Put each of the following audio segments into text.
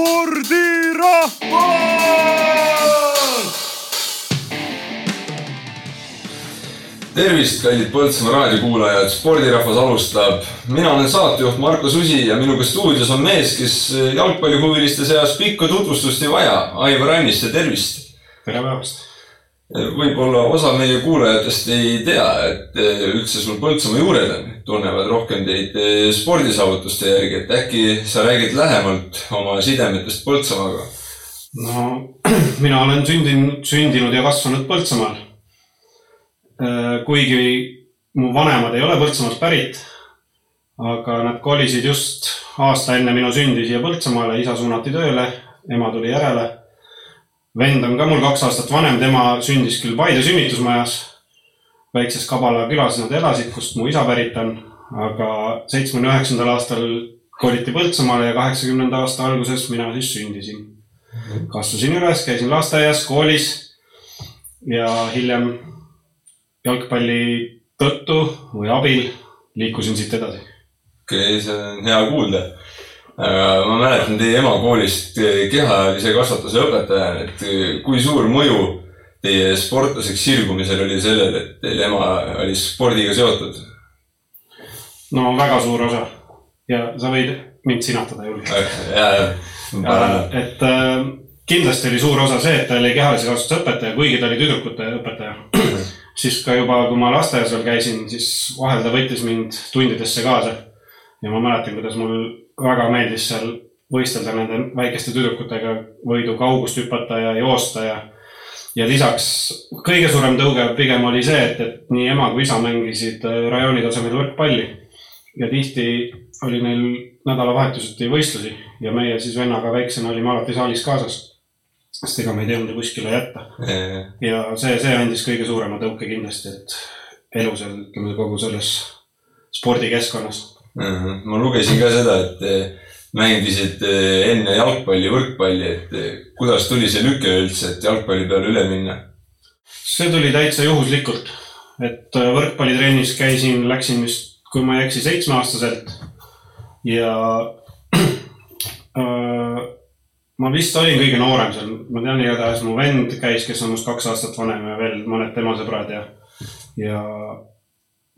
spordirahvas! tervist, kallid Põltsamaa raadiokuulajad, spordirahvas alustab. mina olen saatejuht Marko Susi ja minuga stuudios on mees, kes jalgpallihuviliste seas pikka tutvustust ei vaja. Aivar Anniste, tervist. tere päevast. võib-olla osa meie kuulajatest ei tea, et üldse sul Põltsamaa juured on, tunnevad rohkem teid spordisaavutuste järgi, et äkki sa räägid lähemalt oma sidemetest Põltsamaaga? no mina olen sündinud, sündinud ja kasvanud Põltsamaal Äh, kuigi mu vanemad ei ole Põltsamaalt pärit, aga nad kolisid just aasta enne minu sündi siia Põltsamaale, isa suunati tööle, ema tuli järele. vend on ka mul kaks aastat vanem, tema sündis küll Paide sünnitusmajas. Väikses Kabala külas nad elasid, kust mu isa pärit on, aga seitsmekümne üheksandal aastal koliti Põltsamaale ja kaheksakümnenda aasta alguses mina siis sündisin. kasvasin üles, käisin lasteaias, koolis ja hiljem jalgpalli tõttu või abil liikusin siit edasi. okei okay,, see on hea kuulda. ma mäletan teie ema koolist kehalise kasvatuse õpetajana, et kui suur mõju teie sportlaseks sirgumisel oli sellel, et teil ema oli spordiga seotud? no väga suur osa ja sa võid mind sinatada, Jürgen. ja, ja. et äh, kindlasti oli suur osa see, et ta oli kehalise kasvatuse õpetaja, kuigi ta oli tüdrukute õpetaja siis ka juba, kui ma lasteaias veel käisin, siis vahel ta võttis mind tundidesse kaasa. ja ma mäletan, kuidas mul väga meeldis seal võistelda nende väikeste tüdrukutega, võidu kaugust hüpata ja joosta ja. Ja lisaks kõige suurem tõuge pigem oli see, et, et nii ema kui isa mängisid äh, rajooni tasemel võrkpalli. ja tihti oli neil nädalavahetuseti võistlusi ja meie siis vennaga väiksena olime alati saalis kaasas sest ega meid ei olnud ju kuskile jätta. ja see, see andis kõige suurema tõuke kindlasti, et elu seal, ütleme kogu selles spordikeskkonnas. ma lugesin ka seda, et mängisid eh, enne jalgpalli, võrkpalli, et kuidas tuli see lüke üldse, et jalgpalli peale üle minna? see tuli täitsa juhuslikult, et eh, võrkpallitrennis käisin, läksin vist, kui ma ei eksi, seitsmeaastaselt ja äh, ma vist olin kõige noorem seal, ma tean igatahes mu vend käis, kes on minust kaks aastat vanem ja veel mõned tema sõbrad ja, ja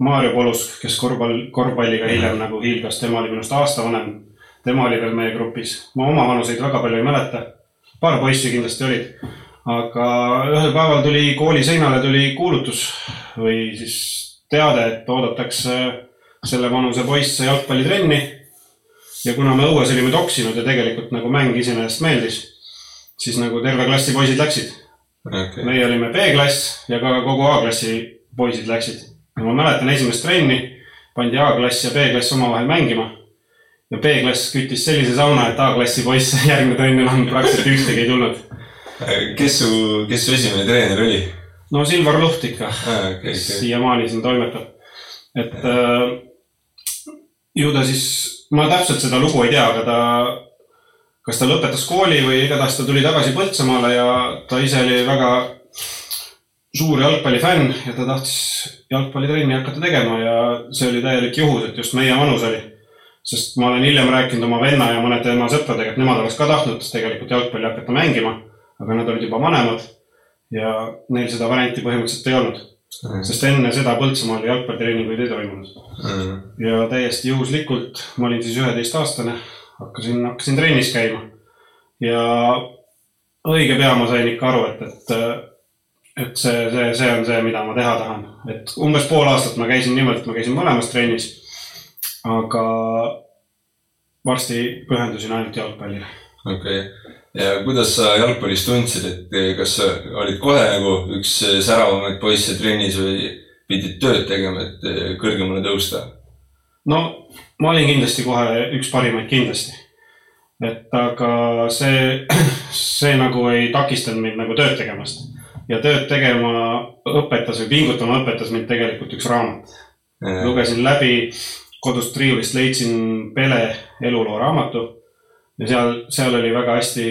Maarjo Polusk, kes korvpall, korvpalliga hiljem nagu hiilgas, tema oli minust aasta vanem. tema oli veel meie grupis, ma oma vanuseid väga palju ei mäleta. Paar poissi kindlasti olid, aga ühel päeval tuli kooli seinale tuli kuulutus või siis teade, et oodatakse selle vanuse poisse jalgpallitrenni ja kuna me õues olime toksinud ja tegelikult nagu mäng iseenesest meeldis, siis nagu terve klassi poisid läksid okay.. meie olime B-klass ja ka kogu A-klassi poisid läksid. ma mäletan esimest trenni, pandi A-klass ja B-klass omavahel mängima. Ja B-klass küttis sellise sauna, et A-klassi poisse järgmine trenn enam praktiliselt ükstegi ei tulnud. kes su, kes su esimene treener oli? no Silvar Luht ikka ah,, okay, kes okay. siiamaani siin toimetab. et äh, ju ta siis ma täpselt seda lugu ei tea, aga ta, kas ta lõpetas kooli või igatahes ta tuli tagasi Põltsamaale ja ta ise oli väga suur jalgpallifänn ja ta tahtis jalgpallitrenni hakata tegema ja see oli täielik juhus, et just meie vanus oli. Sest ma olen hiljem rääkinud oma venna ja mõnede tema sõpradega, et nemad oleks ka tahtnud tegelikult jalgpalli hakata mängima, aga nad olid juba vanemad ja neil seda varianti põhimõtteliselt ei olnud Mm. sest enne seda Põltsamaal jalgpallitreeninguid ei toimunud mm.. ja täiesti juhuslikult, ma olin siis üheteistaastane, hakkasin, hakkasin trennis käima. ja õige pea ma sain ikka aru, et, et, et see, see, see on see, mida ma teha tahan. et umbes pool aastat ma käisin niimoodi, et ma käisin mõlemas trennis. Aga varsti pühendusin ainult jalgpallile. okei okay ja kuidas sa jalgpallis tundsid, et eh, kas sa olid kohe nagu üks eh, säravamaid poisse trennis või pidid tööd tegema, et eh, kõrgemale tõusta? no ma olin kindlasti kohe üks parimaid kindlasti. et aga see, see nagu ei takistanud mind nagu tööd tegemast ja tööd tegema õpetas või pingutama õpetas mind tegelikult üks raamat. lugesin läbi, kodust riiulist leidsin Pele eluloo raamatu ja seal, seal oli väga hästi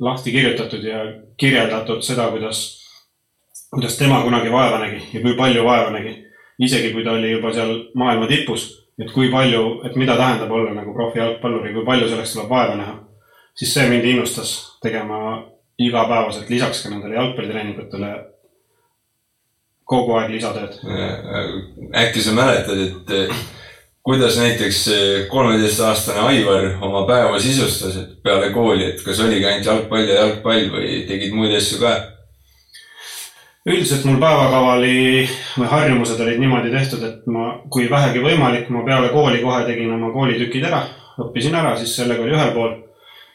lahti kirjutatud ja kirjeldatud seda, kuidas, kuidas tema kunagi vaeva nägi ja kui palju vaeva nägi. isegi kui ta oli juba seal maailma tipus, et kui palju, et mida tähendab olla nagu profijalgpallur ja kui palju selleks tuleb vaeva näha. siis see mind innustas tegema igapäevaselt lisaks ka nendele jalgpallitreeningutele kogu aeg lisatööd. äkki sa mäletad, et kuidas näiteks kolmeteistaastane Aivar oma päeva sisustas, et peale kooli, et kas oligi ainult jalgpall ja jalgpall või tegid muid asju ka? üldiselt mul päevakava oli või harjumused olid niimoodi tehtud, et ma, kui vähegi võimalik, ma peale kooli kohe tegin oma koolitükid ära, õppisin ära, siis sellega oli ühel pool.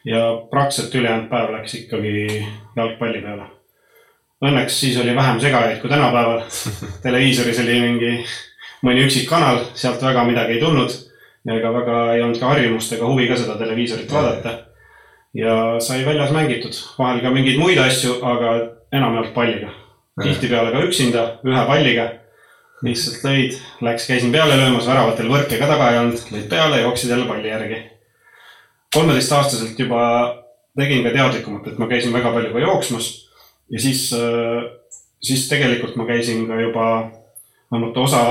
ja praktiliselt ülejäänud päev läks ikkagi jalgpalli peale. Õnneks siis oli vähem segajaid kui tänapäeval. televiisoris oli mingi mõni üksik kanal, sealt väga midagi ei tulnud ja ega väga ei olnud ka harjumust ega huvi ka seda televiisorit vaadata. ja sai väljas mängitud, vahel ka mingeid muid asju, aga enamjaolt palliga tihtipeale ka üksinda, ühe palliga. lihtsalt lõid, läks, käisin peale löömas, väravatel võrke ka taga ei olnud, lõid peale, jooksid jälle palli järgi. kolmeteistaastaselt juba tegin ka teadlikumalt, et ma käisin väga palju ka jooksmas ja siis, siis tegelikult ma käisin ka juba, vähemalt osa,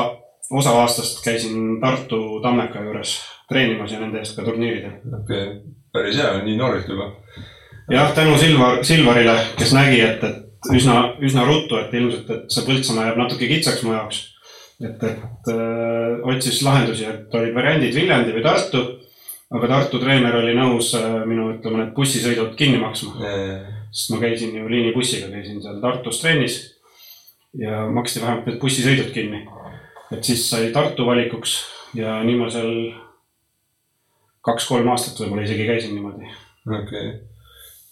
osa aastast käisin Tartu Tammeka juures treenimas ja nende eest ka turniiridel. okei okay., päris hea, nii noorelt juba. jah, tänu Silvar, Silvarile, kes nägi, et, et üsna, üsna ruttu, et ilmselt, et see Põltsamaa jääb natuke kitsaks mu jaoks. et, et öö, otsis lahendusi, et olid variandid Viljandi või Tartu. aga Tartu treener oli nõus öö, minu, ütleme, need bussisõidud kinni maksma. sest ma käisin ju liinibussiga, käisin seal Tartus trennis. ja maksti vähemalt need bussisõidud kinni. Et siis sai Tartu valikuks ja nii ma seal kaks-kolm aastat võib-olla isegi käisin niimoodi. okei okay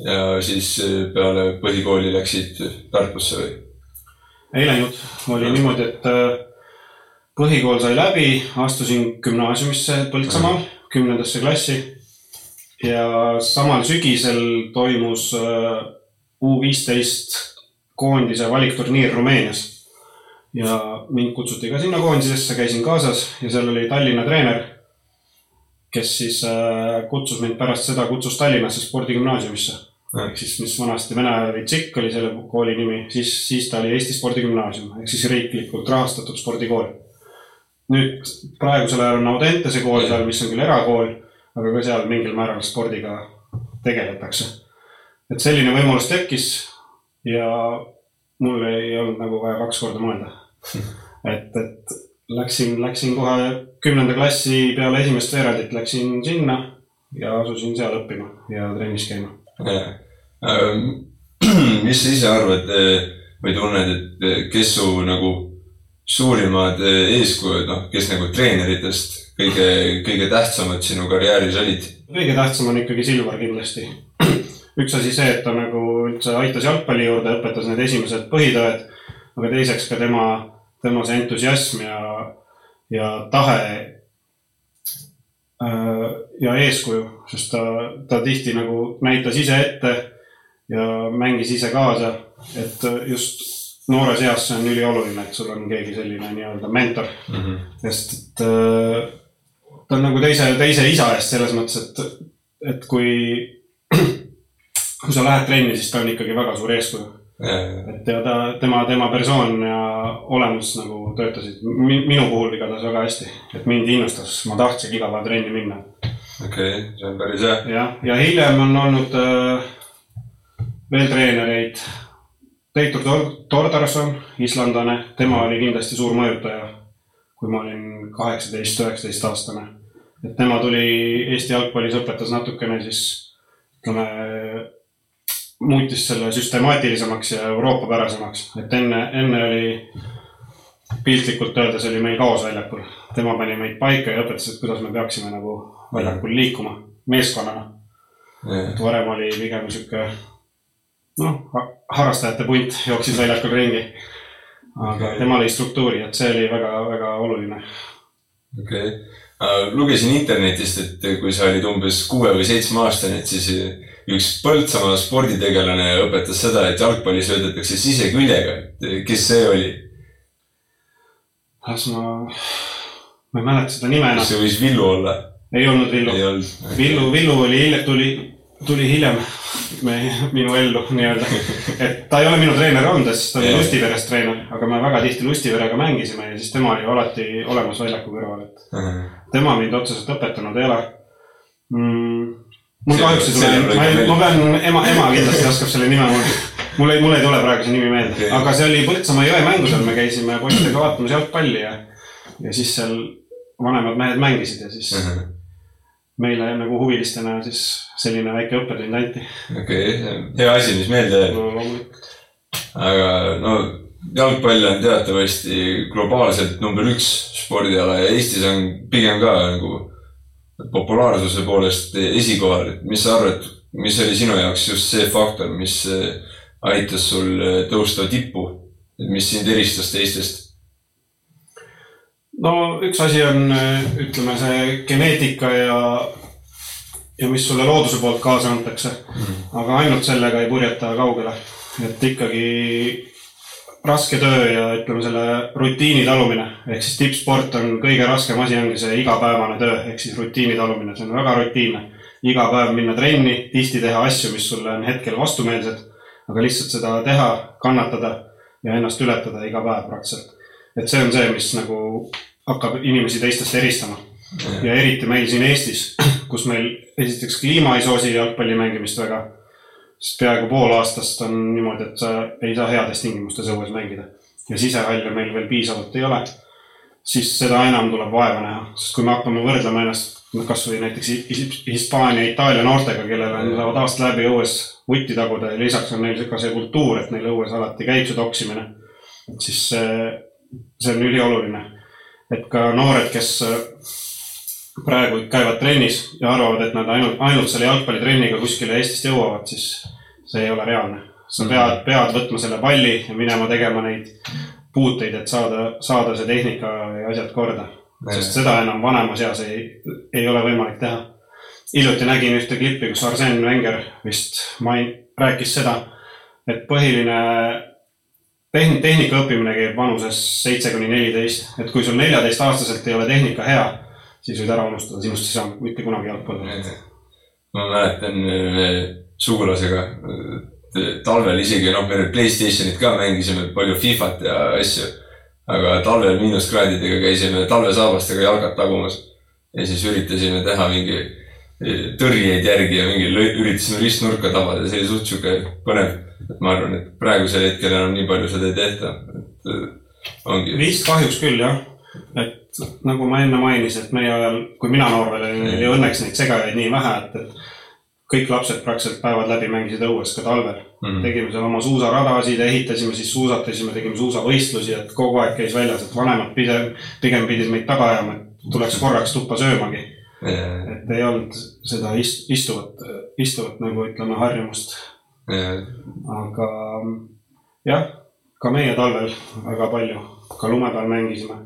ja siis eh, peale põhikooli läksid Tartusse või? ei läinud, oli mm. niimoodi, et eh, põhikool sai läbi, astusin gümnaasiumisse Põltsamaal mm., kümnendasse klassi. ja samal sügisel toimus eh, U viisteist koondise valikturniir Rumeenias. Ja mind kutsuti ka sinna koondisesse, käisin kaasas ja seal oli Tallinna treener, kes siis kutsus mind pärast seda, kutsus Tallinnasse spordigümnaasiumisse ehk siis, mis vanasti Vene ajal oli TSIK oli selle kooli nimi, siis, siis ta oli Eesti Spordigümnaasium ehk siis riiklikult rahastatud spordikool. nüüd praegusel ajal on Audentese kool seal, mis on küll erakool, aga ka seal mingil määral spordiga tegeletakse. et selline võimalus tekkis ja mul ei olnud nagu vaja kaks korda mõelda. et, et läksin, läksin kohe kümnenda klassi peale esimest veerandit läksin sinna ja asusin seal õppima ja trennis käima Ähm, mis sa ise arvad äh, või tunned, et äh, kes su nagu suurimad äh, eeskujud, noh, kes nagu treeneritest kõige, kõige tähtsamad sinu karjääris olid? kõige tähtsam on ikkagi Silvar kindlasti. üks asi see, et ta nagu üldse aitas jalgpalli juurde, õpetas need esimesed põhitõed, aga teiseks ka tema, tema see entusiasm ja, ja tahe ja eeskuju, sest ta, ta tihti nagu näitas ise ette ja mängis ise kaasa. et just noores eas see on ülioluline, et sul on keegi selline nii-öelda mentor mm. -hmm. sest et äh, ta on nagu teise, teise isa eest selles mõttes, et, et kui, kui sa lähed trenni, siis ta on ikkagi väga suur eeskuju. Et ja ta, tema, tema persoon ja olemus nagu töötasid minu puhul igatahes väga hästi, et mind innustas, ma tahtsin iga päev trenni minna okei okay,, see on päris hea. jah, ja hiljem on olnud äh, veel treenereid. Teitur Tordarson, islandlane, tema oli kindlasti suur mõjutaja, kui ma olin kaheksateist, üheksateist aastane. et tema tuli Eesti jalgpallis, õpetas natukene siis ütleme, muutis selle süstemaatilisemaks ja euroopapärasemaks, et enne, enne oli piltlikult öeldes oli meil kaos väljakul. tema pani meid paika ja õpetas, et kuidas me peaksime nagu väljakul liikuma meeskonnana. et varem oli pigem sihuke noh, harrastajate punt jooksis väljakul ringi. aga okay. tema lõi struktuuri, et see oli väga-väga oluline. okei okay., lugesin internetist, et kui sa olid umbes kuue või seitsme aastane, et siis üks Põltsamaa sporditegelane õpetas seda, et jalgpalli söödetakse siseküljega, et kes see oli? las ma, ma ei mäleta seda nime enam. see võis Villu olla? ei olnud Villu. Okay. Villu, Villu oli hiljem, tuli, tuli hiljem me, minu ellu nii-öelda. et ta ei ole minu treener olnud, sest ta oli Lustiveres treener, aga me väga tihti Lustiverega mängisime ja siis tema oli alati olemas väljaku kõrval, et uh -huh. Tema mind otseselt õpetanud ei ole mm,. mul kahjuks ei tule, ma, ma pean, ema, ema kindlasti oskab selle nime mul, mul ei, mul ei tule praegu see nimi meelde okay., aga see oli Põltsamaa jõe mängu seal, me käisime poistega vaatamas jalgpalli ja, ja siis seal vanemad mehed mängisid ja siis uh -huh. meile nagu huvilistena siis selline väike õppetund anti. okei okay., hea asi, mis meelde jääb. no aga no jalgpall on teatavasti globaalselt number üks spordiala ja Eestis on pigem ka nagu populaarsuse poolest esikohal, et mis sa arvad, mis oli sinu jaoks just see faktor, mis aitas sul tõusta tippu, mis sind eristas teistest? no üks asi on, ütleme, see geneetika ja, ja mis sulle looduse poolt kaasa antakse mm. -hmm. aga ainult sellega ei purjeta kaugele, et ikkagi raske töö ja ütleme selle rutiini talumine ehk siis tippsport on kõige raskem asi ongi see igapäevane töö ehk siis rutiini talumine, see on väga rutiinne. iga päev minna trenni, tihti teha asju, mis sulle on hetkel vastumeelsed, aga lihtsalt seda teha, kannatada ja ennast ületada iga päev praktiliselt. et see on see, mis nagu hakkab inimesi teistest eristama. ja eriti meil siin Eestis, kus meil esiteks kliima ei soosi jalgpalli mängimist väga sest peaaegu pool aastast on niimoodi, et sa ei saa heades tingimustes õues mängida. Ja sisehalle meil veel piisavalt ei ole, siis seda enam tuleb vaeva näha, sest kui me hakkame võrdlema ennast kasvõi näiteks Hispaania, Itaalia noortega, kellel on, saavad aasta läbi õues vutti taguda ja lisaks on neil ka see kultuur, et neil õues alati käib see toksimine. siis see, see on ülioluline, et ka noored, kes praegu käivad trennis ja arvavad, et nad ainult, ainult selle jalgpallitrenniga kuskile Eestist jõuavad, siis see ei ole reaalne. sa pead, pead võtma selle palli ja minema tegema neid puuteid, et saada, saada see tehnika ja asjad korda. sest seda enam vanemas eas ei, ei ole võimalik teha. hiljuti nägin ühte klippi, kus Arsen Wenger vist main-, rääkis seda, et põhiline tehn-, tehnika õppimine käib vanuses seitse kuni neliteist, et kui sul neljateistaastaselt ei ole tehnika hea siis võid ära unustada, sinust ei saa mitte kunagi jalgpalli. ma mäletan äh, sugulasega äh, talvel isegi, noh, me Playstationit ka mängisime palju Fifat ja asju. aga talvel miinuskraadidega käisime talvesaabastega jalgat tagumas ja siis üritasime teha mingi äh, tõrjeid järgi ja mingi üritasime ristnurka tabada, see oli suht sihuke põnev. ma arvan, et praegusel hetkel enam nii palju seda ei tehta, et ongi. vist kahjuks küll jah, et nagu ma enne mainisin, et meie ajal, kui mina noor veel olin, oli õnneks neid segajaid nii vähe, et, et kõik lapsed praktiliselt päevad läbi mängisid õues ka talvel. Mm. -hmm. tegime seal oma suusaradasid, ehitasime, siis suusatasime, tegime suusavõistlusi, et kogu aeg käis väljas, et vanemad pigem, pigem pidid meid taga ajama, et tuleks korraks tuppa söömagi. Yeah.. et ei olnud seda ist, istuvat, istuvat nagu ütleme harjumust. Yeah.. aga jah, ka meie talvel väga palju, ka lume peal mängisime.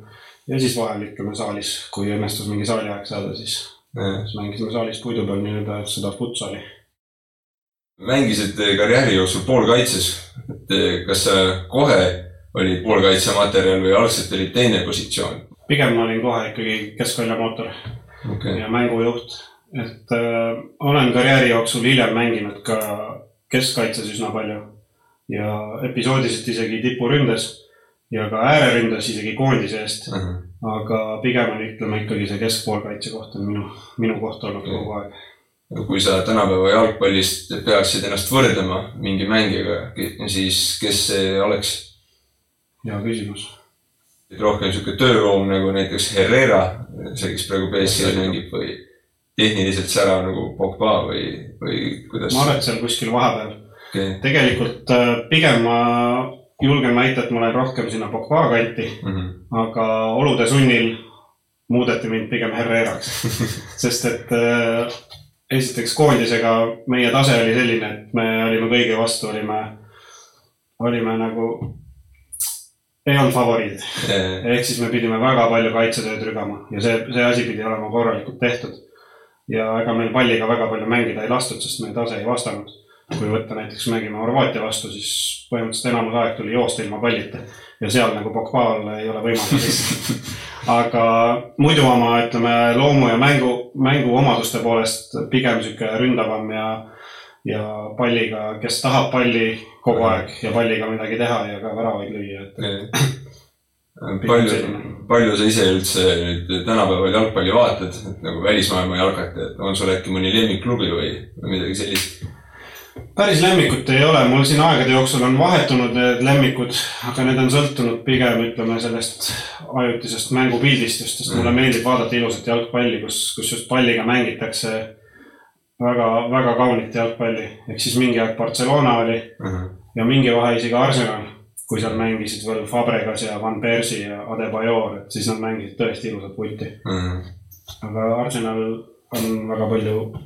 Ja siis vahel ütleme saalis, kui õnnestus mingi saaliaeg saada, siis, siis mängisime saalis puidu peal nii-öelda seda futsali. mängisid karjääri jooksul poolkaitses, et eh, kas kohe olid poolkaitsematerjal või algselt oli teine positsioon? pigem ma olin kohe ikkagi keskväljamootor okay. ja mängujuht, et äh, olen karjääri jooksul hiljem mänginud ka keskkaitses üsna palju ja episoodiliselt isegi tipuründes ja ka ääreründas isegi koondise eest uh. -huh. Aga pigem on, ütleme ikkagi see keskpoolkaitse koht on minu, minu koht olnud kogu aeg. kui sa tänapäeva jalgpallist peaksid ennast võrdlema mingi mängijaga, siis kes see oleks? hea küsimus. rohkem sihuke tööroom nagu näiteks Herrera, see, kes praegu BSC-s mängib või tehniliselt särav nagu Pogba või, või kuidas? ma arvan, et seal kuskil vahepeal okay.. tegelikult äh, pigem ma julgen väita, et ma olen rohkem sinna Pogba kanti mm, -hmm. aga olude sunnil muudeti mind pigem Herreraks sest et äh, esiteks koondisega meie tase oli selline, et me olime kõigi vastu, olime, olime nagu, ei olnud favoriidid yeah.. ehk siis me pidime väga palju kaitsetööd rügama ja see, see asi pidi olema korralikult tehtud. ja ega meil palliga väga palju mängida ei lastud, sest meie tase ei vastanud kui võtta näiteks mängime Horvaatia vastu, siis põhimõtteliselt enamus aeg tuli joosta ilma pallita ja seal nagu Pogbal ei ole võimalik lihtsalt. aga muidu oma, ütleme, loomu ja mängu, mänguomaduste poolest pigem sihuke ründavam ja, ja palliga, kes tahab palli kogu aeg ja palliga midagi teha ja ka väravaid lüüa, et palju, palju sa ise üldse nüüd tänapäeval jalgpalli vaatad, et nagu välismaailma jalkat, et on sul äkki mõni lemmikklubi või, või midagi sellist? Päris lemmikut ei ole, mul siin aegade jooksul on vahetunud need lemmikud, aga need on sõltunud pigem ütleme sellest ajutisest mängupildistust, sest mulle meeldib vaadata ilusat jalgpalli, kus, kus just palliga mängitakse väga, väga kaunit jalgpalli. ehk siis mingi aeg Barcelona oli uh -huh. ja mingi vahe isegi Arsenal, kui seal mängisid veel Fabregas ja Van Persie ja Adebayor, et siis nad mängisid tõesti ilusat vutti uh. -huh. aga Arsenal on väga palju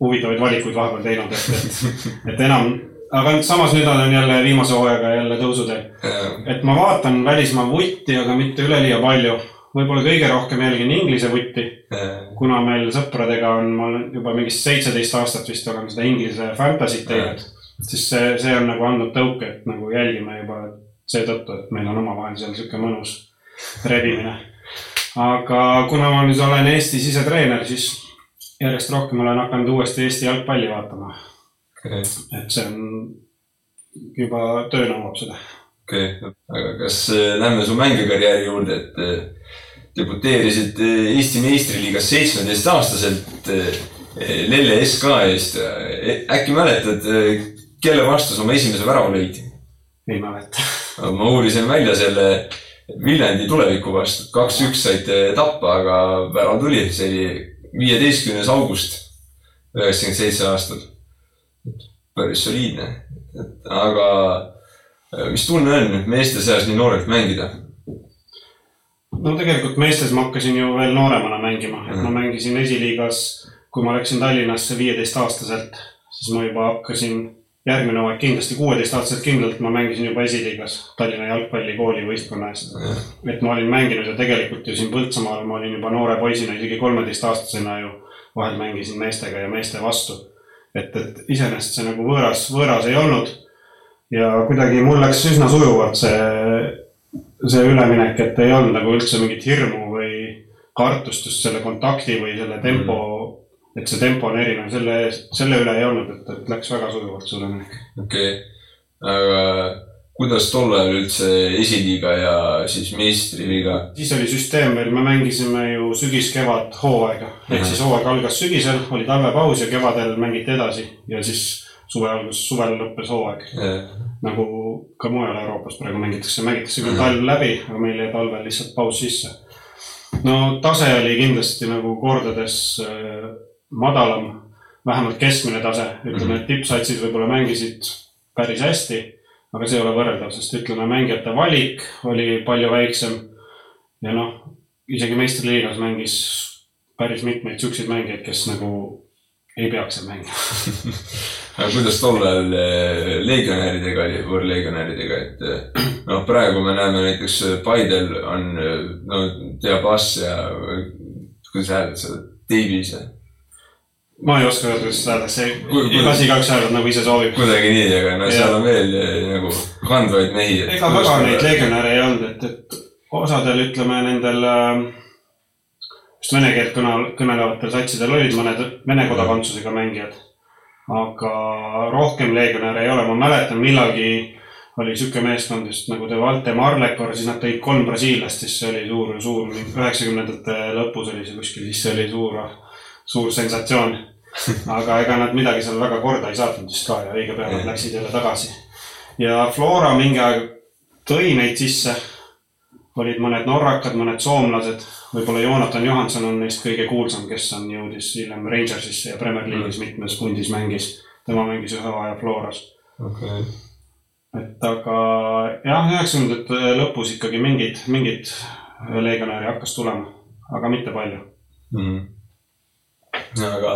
huvitavaid valikuid vahepeal teinud, et, et, et enam, aga samas nüüd olen jälle viimase hooajaga jälle tõusuteel. et ma vaatan välismaa vutti, aga mitte üleliia palju. võib-olla kõige rohkem jälgin Inglise vutti, kuna meil sõpradega on, ma olen juba mingist seitseteist aastat vist olen seda Inglise fantasy't teinud, siis see, see on nagu andnud tõuke, et nagu jälgime juba seetõttu, et meil on omavahel seal sihuke mõnus rebimine. aga kuna ma nüüd olen Eesti sisetreener, siis järjest rohkem olen hakanud uuesti Eesti jalgpalli vaatama okay.. et see on juba töö nõuab seda. okei okay., aga kas äh, lähme su mängikarjääri juurde, et äh, debuteerisid äh, Eesti meistriliigas seitsmeteistaastaselt Lelle SK eest. äkki mäletad, kelle vastu sa oma esimese värava lõid? ei mäleta ma uurisin välja selle Viljandi tuleviku vastu, kaks-üks saite tappa, aga värav tuli, see oli viieteistkümnes august üheksakümmend seitse aastal. päris soliidne, et aga äh, mis tunne on meeste seas nii noorelt mängida? no tegelikult meestes ma hakkasin ju veel nooremana mängima, et ma mhm. mängisin esiliigas, kui ma läksin Tallinnasse viieteistaastaselt, siis ma juba hakkasin järgmine hooaeg kindlasti kuueteistaastaselt kindlalt ma mängisin juba esiliigas Tallinna jalgpallikooli võistkonna eest. et ma olin mänginud ju tegelikult ju siin Põltsamaal, ma olin juba noore poisina, isegi kolmeteistaastasena ju vahel mängisin meestega ja meeste vastu. et, et iseenesest see nagu võõras, võõras ei olnud. ja kuidagi mul läks üsna sujuvalt see, see üleminek, et ei olnud nagu üldse mingit hirmu või kartust just selle kontakti või selle tempo mm et see tempo on erinev, selle, selle üle ei olnud, et, et läks väga sujuvalt see üleminek. okei okay., aga kuidas tol ajal üldse esiliiga ja siis meistriliiga? siis oli süsteem veel, me mängisime ju sügis-kevad hooaega ehk siis hooaeg algas sügisel, oli talvepaus ja kevadel mängiti edasi ja siis suve algus, suvel lõppes hooaeg. nagu ka mujal Euroopas praegu mängitakse, mängitakse küll talv läbi, aga meil jäi talvel lihtsalt paus sisse. no tase oli kindlasti nagu kordades äh, madalam, vähemalt keskmine tase, ütleme, et tippsatsid võib-olla mängisid päris hästi, aga see ei ole võrreldav, sest ütleme, mängijate valik oli palju väiksem. ja noh, isegi meistriliigas mängis päris mitmeid siukseid mängijaid, kes nagu ei peaks seal mängima. Aga kuidas tol ajal eh, legionäridega oli, võõrlegionäridega, et eh, noh, praegu me näeme näiteks Paidel on eh, no Diabas ja kuidas hääldad seda, Davies ja ma ei oska öelda, kuidas seda öeldakse, las igaüks hääldab nagu ise soovib. kuidagi nii, aga no seal on veel eh, nagu kandvaid mehi. ega väga neid legionäre ei olnud, et, et osadel ütleme nendel äh, just vene keelt kõne, kõnelevatel satsidel olid mõned vene kodakondsusega mängijad. aga rohkem legionäre ei ole, ma mäletan millalgi oli sihuke meeskond just nagu De Valte Marlekor, siis nad tõid kolm brasiillast, siis see oli suur, suur, üheksakümnendate lõpus oli see kuskil, siis see oli suur suur sensatsioon. aga ega nad midagi seal väga korda ei saatnud vist ka ja õige pea nad läksid jälle tagasi. ja Flora mingi aeg tõi neid sisse. olid mõned norrakad, mõned soomlased, võib-olla Jonathan Johanson on neist kõige kuulsam, kes on, jõudis hiljem Rangersisse ja Premier League'is mm. mitmes pundis mängis. tema mängis ühe hooaja Floras okay.. et aga jah, üheksakümnendate lõpus ikkagi mingid, mingid legionäri hakkas tulema, aga mitte palju mm. Aga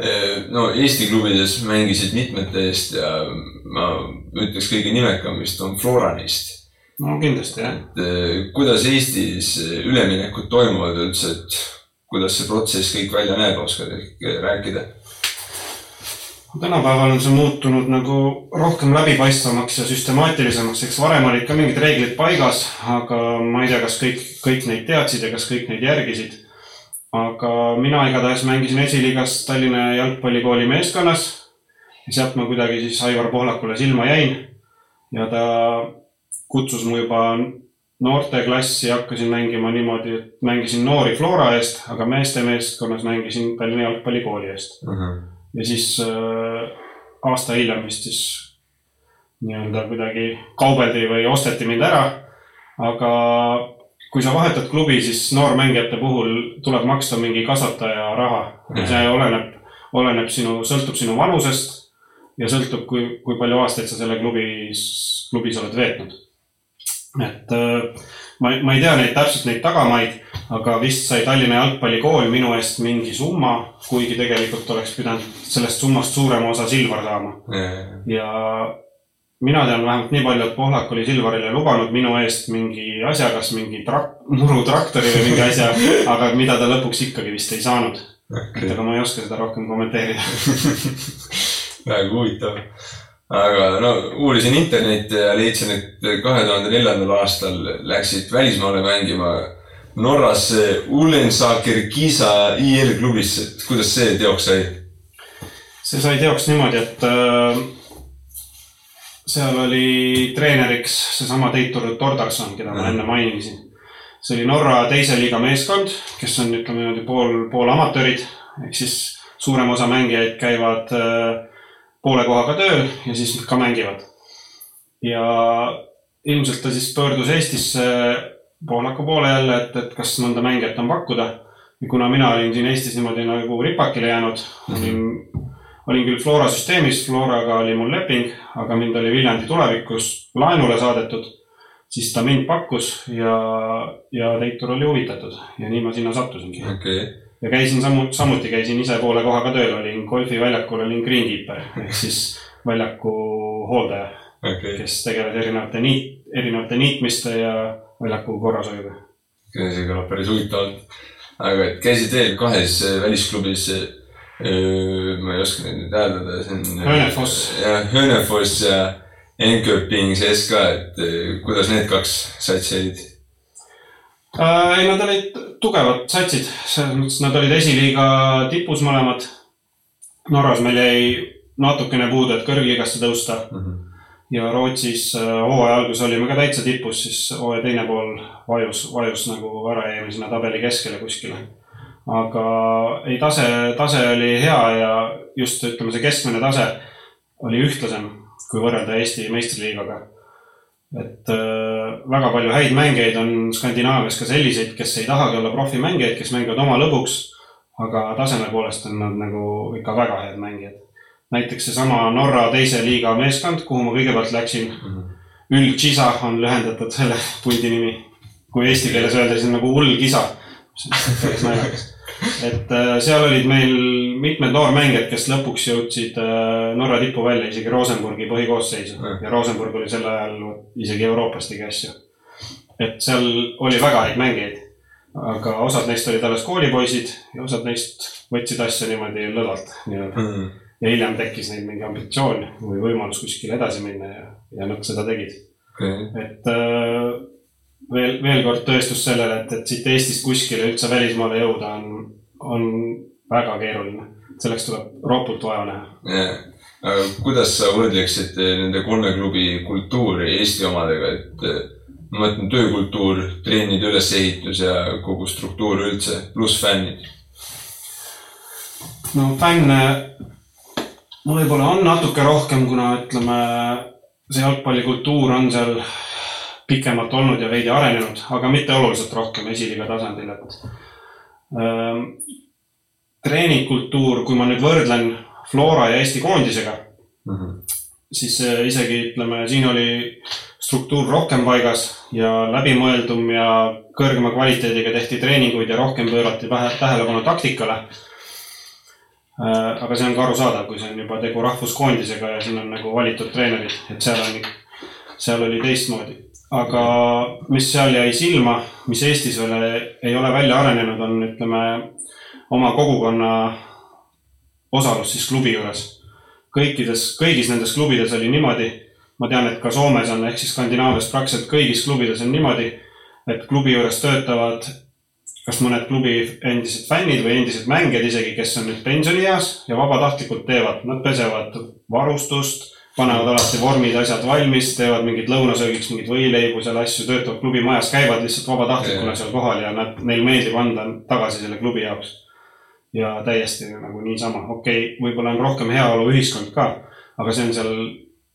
eh, no Eesti klubides mängisid mitmete eest ja ma ütleks kõige nimekam vist on Flora neist. no kindlasti jah. et eh, kuidas Eestis üleminekud toimuvad üldse, et kuidas see protsess kõik välja näeb, oskad ehk rääkida? tänapäeval on see muutunud nagu rohkem läbipaistvamaks ja süstemaatilisemaks, eks varem olid ka mingid reeglid paigas, aga ma ei tea, kas kõik, kõik neid teadsid ja kas kõik neid järgisid aga mina igatahes mängisin esiliigas Tallinna jalgpallikooli meeskonnas. ja sealt ma kuidagi siis Aivar Pohlakule silma jäin. ja ta kutsus mu juba noorteklassi hakkasin mängima niimoodi, et mängisin noori Flora eest, aga meeste meeskonnas mängisin Tallinna jalgpallikooli eest mm. -hmm. ja siis äh, aasta hiljem vist siis nii-öelda kuidagi kaubeldi või osteti mind ära. aga kui sa vahetad klubi, siis noormängijate puhul tuleb maksta mingi kasvataja raha. See oleneb, oleneb sinu, sõltub sinu vanusest ja sõltub, kui, kui palju aastaid sa selle klubis, klubis oled veetnud. Et äh, ma, ma ei tea neid täpselt neid tagamaid, aga vist sai Tallinna jalgpallikool minu eest mingi summa, kuigi tegelikult oleks pidanud sellest summast suurema osa Silvar saama. ja mina tean vähemalt nii palju, et Pohlak oli Silvarile lubanud minu eest mingi asja, kas mingi trak-, murutraktori või mingi asja, aga mida ta lõpuks ikkagi vist ei saanud. Okay.. et aga ma ei oska seda rohkem kommenteerida. Väga huvitav. Aga no uurisin internetti ja leidsin, et kahe tuhande neljandal aastal läksid välismaale mängima Norrasse Ullensaker Kiisa IL klubisse, et kuidas see teoks sai? see sai teoks niimoodi, et äh, seal oli treeneriks seesama Teitur Tordarson, keda ma enne mainisin. see oli Norra teise liiga meeskond, kes on, ütleme niimoodi pool, pool amatöörid ehk siis suurem osa mängijaid käivad äh, poole kohaga tööl ja siis ka mängivad. ja ilmselt ta siis pöördus Eestisse poolaku poole jälle, et, et kas mõnda mängijat on pakkuda. kuna mina olin siin Eestis niimoodi nagu ripakile jäänud, olin, olin küll Flora süsteemis, Floraga oli mul leping, aga mind oli Viljandi tulevikus laenule saadetud, siis ta mind pakkus ja, ja Teitur oli huvitatud ja nii ma sinna sattusingi okay ja käisin samu, samuti käisin ise poole kohaga tööl, olin golfiväljakul, olin greenkeeper ehk siis väljaku hooldaja okay., kes tegeles erinevate niit, erinevate niitmiste ja väljaku korrashoiuga. see kõlab päris huvitavalt. aga et käisid veel kahes välisklubis. Ma ei oska neid nüüd hääldada, see on. Hönefoss. jah, Hönefoss ja Enköping SK, et kuidas need kaks satsi olid? Ei, nad olid tugevad satsid, selles mõttes nad olid esiliiga tipus mõlemad. Norras meil jäi natukene puudu, et kõrgliigasse tõusta mm. -hmm. ja Rootsis äh, hooaja alguses olime ka täitsa tipus, siis hooaja teine pool vajus, vajus nagu ära jäime sinna tabeli keskele kuskile. Aga ei, tase, tase oli hea ja just ütleme, see keskmine tase oli ühtlasem, kui võrrelda Eesti meistriliigaga et äh, väga palju häid mängijaid on Skandinaavias ka selliseid, kes ei tahagi olla profimängijaid, kes mängivad oma lõbuks. aga taseme poolest on nad nagu ikka väga head mängijad. näiteks seesama Norra teise liiga meeskond, kuhu ma kõigepealt läksin mm. -hmm. Ül Kisa on lühendatud selle pundi nimi. kui eesti keeles öelda, siis on nagu hull kisa. see on päris naljakas et äh, seal olid meil mitmed noormängijad, kes lõpuks jõudsid äh, Norra tippu välja, isegi Rosenburgi põhikoosseisu. Ja Rosenburg oli sel ajal isegi Euroopas tegi asju. et seal oli väga häid mängijaid, aga osad neist olid alles koolipoisid ja osad neist võtsid asja niimoodi lõdvalt nii-öelda. Mm. ja hiljem tekkis neil mingi ambitsioon või võimalus kuskile edasi minna ja, ja nad seda tegid. Okay.. et äh, veel, veel kord tõestus sellele, et, et siit Eestist kuskile üldse välismaale jõuda on, on väga keeruline. selleks tuleb ropult vaeva näha yeah.. kuidas sa võrdleksid nende kolme klubi kultuuri Eesti omadega, et ma mõtlen töökultuur, trennide ülesehitus ja kogu struktuur üldse, pluss fännid? no fänne võib-olla on natuke rohkem, kuna ütleme, see jalgpallikultuur on seal pikemalt olnud ja veidi arenenud, aga mitte oluliselt rohkem esiliiga tasandil, et ähm,. treeningkultuur, kui ma nüüd võrdlen Flora ja Eesti koondisega mm, -hmm. siis äh, isegi ütleme, siin oli struktuur rohkem paigas ja läbimõeldum ja kõrgema kvaliteediga tehti treeninguid ja rohkem pöörati tähelepanu taktikale äh,. aga see on ka arusaadav, kui see on juba tegu rahvuskoondisega ja siin on nagu valitud treenerid, et seal on, seal oli teistmoodi aga mis seal jäi silma, mis Eestis veel ei ole välja arenenud, on ütleme oma kogukonna osalus siis klubi juures. kõikides, kõigis nendes klubides oli niimoodi, ma tean, et ka Soomes on, ehk siis Skandinaavias praktiliselt kõigis klubides on niimoodi, et klubi juures töötavad kas mõned klubi endised fännid või endised mängijad isegi, kes on nüüd pensionieas ja vabatahtlikult teevad, nad pesevad varustust panevad alati vormid, asjad valmis, teevad mingit lõunasöögiks mingeid võileibu seal asju, töötavad klubi majas, käivad lihtsalt vabatahtlikuna seal kohal ja nad, neil meeldib anda tagasi selle klubi jaoks. ja täiesti nagu niisama, okei okay,, võib-olla on rohkem heaoluühiskond ka, aga see on seal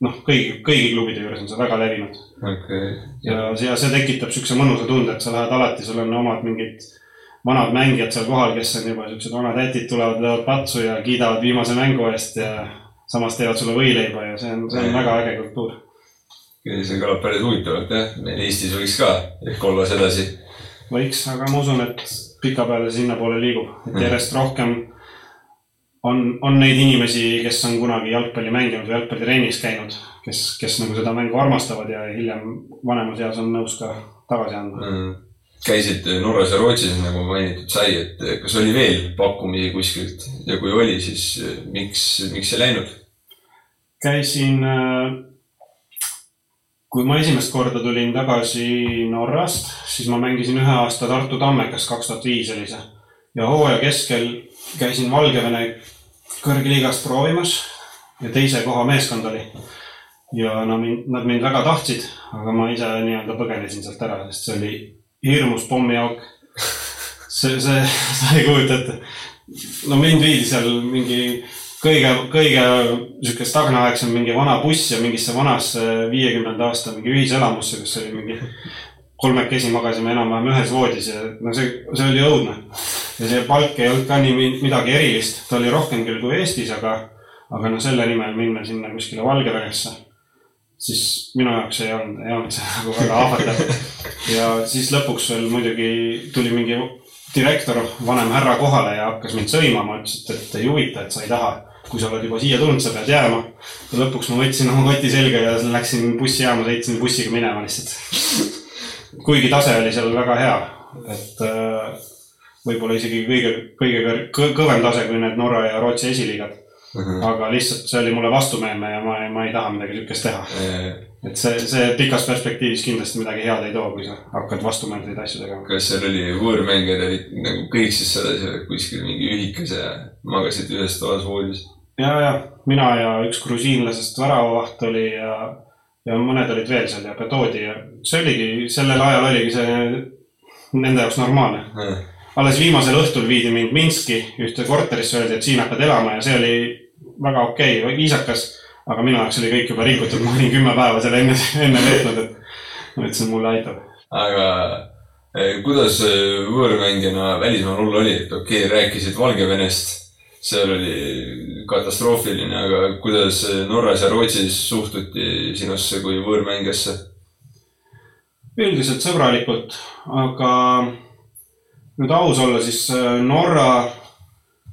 noh, kõigi, kõigi klubide juures on see väga levinud okei. ja, ja see tekitab siukse mõnusa tunde, et sa lähed alati, sul on omad mingid vanad mängijad seal kohal, kes on juba siuksed vanad ätid, tulevad, löövad patsu ja kiidavad viimase mängu eest ja samas teevad sulle võileiba ja see on, see on väga äge kultuur. see kõlab päris huvitavalt jah, meil Eestis võiks ka ehk olla sedasi. võiks, aga ma usun, et pikapeale sinnapoole liigub, et Mhm. järjest rohkem on, on neid inimesi, kes on kunagi jalgpalli mänginud või jalgpallitrennis käinud, kes, kes nagu seda mängu armastavad ja hiljem vanemas eas on nõus ka tagasi andma. Käisid Norras ja Rootsis, nagu mainitud sai, et kas oli veel pakkumisi kuskilt ja kui oli, siis miks, miks ei läinud? käisin, kui ma esimest korda tulin tagasi Norrast, siis ma mängisin ühe aasta Tartu Tammekas, kaks tuhat viis oli see. ja hooaja keskel käisin Valgevene kõrgliigast proovimas ja teise koha meeskond oli. ja no mind, nad mind väga tahtsid, aga ma ise nii-öelda põgenesin sealt ära, sest see oli hirmus pommiauk. see, see, sa ei kujuta ette. no mind viidi seal mingi kõige, kõige sihuke stagnaaegsem mingi vana buss ja mingisse vanasse viiekümnenda aasta mingi ühiselamusse, kus oli mingi kolmekesi magasime enam-vähem ühes voodis ja no see, see oli õudne. ja see palk ei olnud ka nii mi- midagi erilist, ta oli rohkem küll kui Eestis, aga, aga no selle nimel minna sinna kuskile Valgevenesse, siis minu jaoks ei olnud, ei olnud see nagu väga ahvatlev. ja siis lõpuks veel muidugi tuli mingi direktor, vanem härra kohale ja hakkas mind sõimama, ütles, et, et ei huvita, et sa ei taha. kui sa oled juba siia tulnud, sa pead jääma. ja lõpuks ma võtsin oma koti selga ja läksin bussijaama, sõitsin bussiga minema lihtsalt. kuigi tase oli seal väga hea, et äh, võib-olla isegi kõige, kõige kõvem tase kui need Norra ja Rootsi esiliigad. Aga lihtsalt see oli mulle vastumeelne ja ma, ma ei taha midagi sihukest teha. et see, see pikas perspektiivis kindlasti midagi head ei too, kui sa hakkad vastumeelseid asju tegema. kas seal oli võõrmängijad olid nagu kõik siis sedasi kuskil mingi ühikas ja magasid ühes toas voodis? ja, ja mina ja üks grusiinlasest väravavaht oli ja, ja mõned olid veel seal ja Pedodi ja see oligi, sellel ajal oligi see nende jaoks normaalne. Alles viimasel õhtul viidi mind Minski ühte korterisse, öeldi, et siin hakkad elama ja see oli väga okei okay,, viisakas. aga minu jaoks oli kõik juba rikutud, ma olin kümme päeva seal enne, enne veetnud, et ma ütlesin, mulle aitab. aga eh, kuidas eh, võõrmängijana välismaal olla oli, et okei okay,, rääkisid Valgevenest, seal oli katastroofiline, aga kuidas eh, Norras ja Rootsis suhtuti sinusse kui võõrmängijasse? üldiselt sõbralikult, aga nüüd aus olla, siis äh, Norra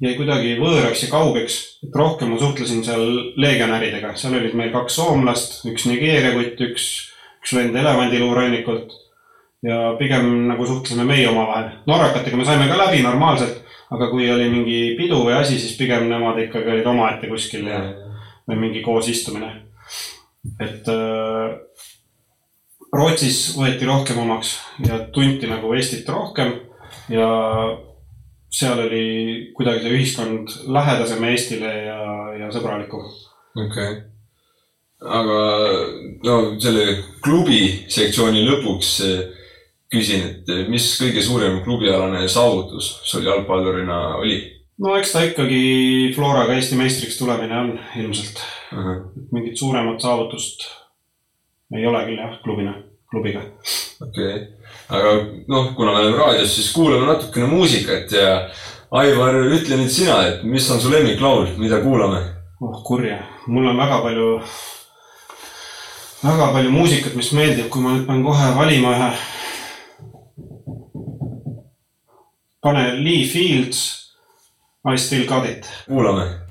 jäi kuidagi võõraks ja kaugeks, et rohkem ma suhtlesin seal legionäridega, seal olid meil kaks soomlast, üks Nigeeria kutt, üks, üks vend elevandiluurannikult ja pigem nagu suhtlesime meie omavahel. norrakatega me saime ka läbi normaalselt, aga kui oli mingi pidu või asi, siis pigem nemad ikkagi olid omaette kuskil ja või mingi koosistumine. et äh, Rootsis võeti rohkem omaks ja tunti nagu Eestit rohkem ja seal oli kuidagi see ühiskond lähedasem Eestile ja, ja sõbralikum. okei okay.. aga no selle klubi sektsiooni lõpuks eh, küsin, et eh, mis kõige suurem klubialane saavutus sul jalgpallurina oli no eks ta ikkagi Floraga Eesti meistriks tulemine on ilmselt, uh? -huh. mingit suuremat saavutust ei ole küll jah, klubina, klubiga. okei okay., aga noh, kuna me oleme raadios, siis kuulame natukene muusikat ja Aivar, ütle nüüd sina, et mis on su lemmiklaul, mida kuulame? oh kurja, mul on väga palju, väga palju muusikat, mis meeldib, kui ma nüüd pean kohe valima ühe. pane Lee Fields, I still got it. kuulame.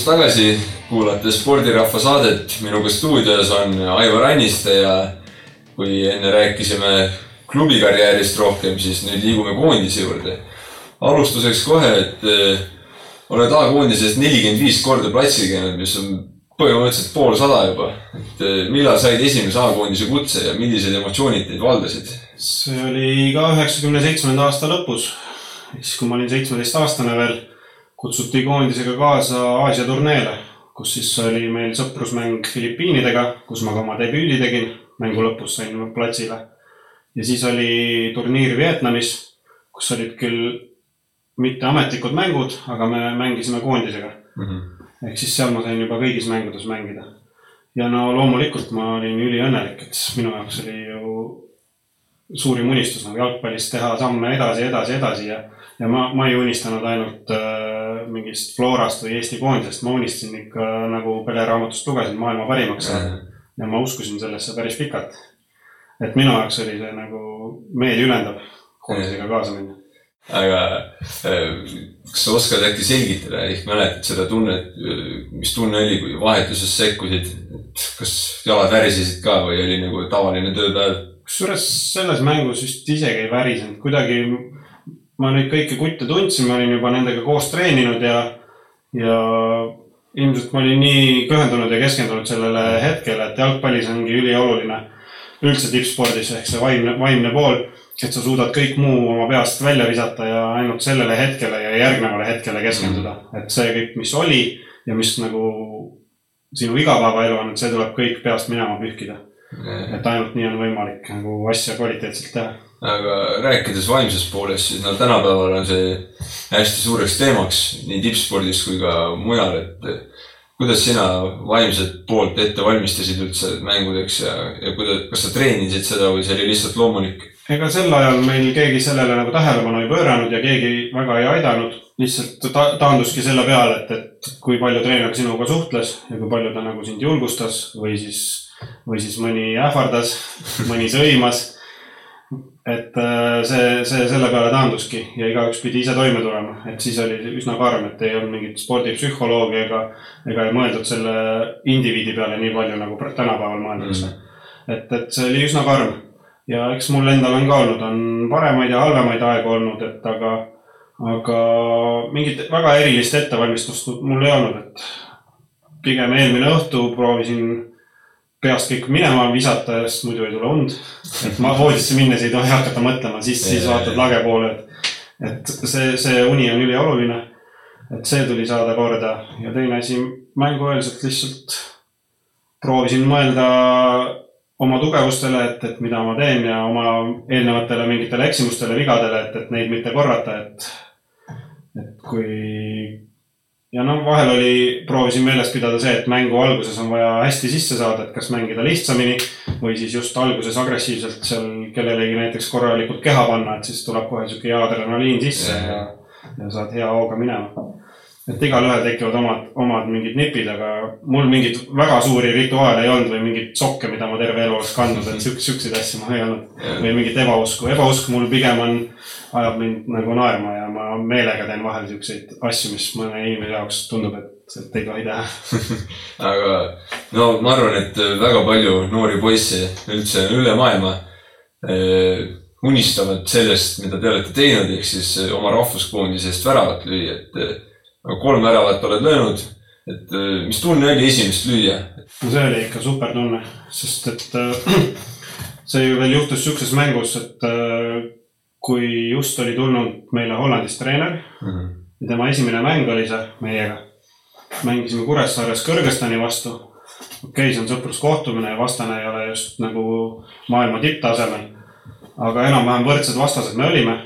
Tulemast tagasi, kuulate spordirahva saadet, minuga stuudios on Aivar Anniste ja kui enne rääkisime klubikarjäärist rohkem, siis nüüd liigume koondise juurde. alustuseks kohe, et eh, oled A-koondises nelikümmend viis korda platsil käinud, mis on põhimõtteliselt poolsada juba. et eh, millal said esimese A-koondise kutse ja millised emotsioonid teid valdasid? see oli ka üheksakümne seitsmenda aasta lõpus, siis kui ma olin seitsmeteistaastane veel, kutsuti koondisega kaasa Aasia turneele, kus siis oli meil sõprusmäng Filipiinidega, kus ma ka oma debüüdi tegin, mängu lõpus sain platsile. ja siis oli turniir Vietnamis, kus olid küll mitteametlikud mängud, aga me mängisime koondisega. ehk siis seal ma sain juba kõigis mängudes mängida. ja no loomulikult ma olin üliõnnelik, et minu jaoks oli ju suurim unistus nagu jalgpallis teha samme edasi, edasi, edasi ja, ja ma, ma ei unistanud ainult äh, mingist Florast või Eesti koondisest, ma unistasin ikka nagu pereraamatust lugesin maailma parimaks saada ja ma uskusin sellesse päris pikalt. et minu jaoks oli see nagu meeliülendav koondisega kaasa minna. aga eh, kas sa oskad äkki selgitada, ehk mäletad seda tunnet, mis tunne oli, kui vahetuses sekkusid, et kas jalad värisesid ka või oli nagu tavaline tööpäev? kusjuures selles mängus vist isegi ei värisenud, kuidagi ma neid kõiki kutte tundsin, ma olin juba nendega koos treeninud ja, ja ilmselt ma olin nii pühendunud ja keskendunud sellele hetkele, et jalgpallis ongi ülioluline üldse tippspordis ehk see vaimne, vaimne pool, et sa suudad kõik muu oma peast välja visata ja ainult sellele hetkele ja järgnevale hetkele keskenduda, et see kõik, mis oli ja mis nagu sinu igapäevaelu on, et see tuleb kõik peast minema pühkida. Et ainult nii on võimalik nagu asja kvaliteetselt teha. Aga rääkides vaimsest poolest, siis no tänapäeval on see hästi suureks teemaks nii tippspordis kui ka mujal, et kuidas sina vaimset poolt ette valmistasid üldse mängudeks ja, ja kuidas, kas sa treenisid seda või see oli lihtsalt loomulik? ega sel ajal meil keegi sellele nagu tähelepanu ei pööranud ja keegi väga ei aidanud. lihtsalt ta taanduski selle peale, et, et kui palju treener sinuga suhtles ja kui palju ta nagu sind julgustas või siis, või siis mõni ähvardas, mõni sõimas. Et äh, see, see selle peale taanduski ja igaüks pidi ise toime tulema, et siis oli üsna karm, et ei olnud mingit spordipsühholoogi ega, ega ei mõeldud selle indiviidi peale nii palju nagu tänapäeval mõeldakse mm.. et, et see oli üsna karm ja eks mul endal on ka olnud, on paremaid ja halvemaid aegu olnud, et aga, aga mingit väga erilist ettevalmistust mul ei olnud, et pigem eelmine õhtu proovisin peast kõik minema visata, sest muidu ei tule und. et ma voodisse minnes ei tohi hakata mõtlema, siis, siis vaatad lage poole, et, et see, see uni on ülioluline. et see tuli saada korda ja teine asi, mängueelselt lihtsalt proovisin mõelda oma tugevustele, et, et mida ma teen ja oma eelnevatele mingitele eksimustele, vigadele, et, et neid mitte korrata, et, et kui ja noh, vahel oli, proovisin meeles pidada see, et mängu alguses on vaja hästi sisse saada, et kas mängida lihtsamini või siis just alguses agressiivselt seal kellelegi näiteks korralikult keha panna, et siis tuleb kohe sihuke hea adrenaliin sisse ja, ja saad hea hooga minema. Et igalühel tekivad omad, omad mingid nipid, aga mul mingeid väga suuri rituaale ei olnud või mingeid sokke, mida ma terve elu oleks kandnud, et siuk-, siukseid asju mul ei olnud. või mingit ebausku, ebausk mul pigem on, ajab mind nagu naerma ja ma meelega teen vahel siukseid asju, mis mõne inimese jaoks tundub, et, et ei tohi teha. aga no ma arvan, et väga palju noori poisse üldse üle maailma eh, unistavad sellest, mida te olete teinud, ehk siis eh, oma rahvuskoondisest väravat lüüa, et eh, kolm väravat oled löönud, et eh, mis tunne oli esimest lüüa? no see oli ikka super tunne, sest et äh, see ju veel juhtus siukses mängus, et äh, kui just oli tulnud meile Hollandist treener ja tema esimene mäng oli see meiega. mängisime Kuressaares Kõrgõzstani vastu. okei okay,, see on sõpruskohtumine ja vastane ei ole just nagu maailma tipptasemel. aga enam-vähem võrdsed vastased me olime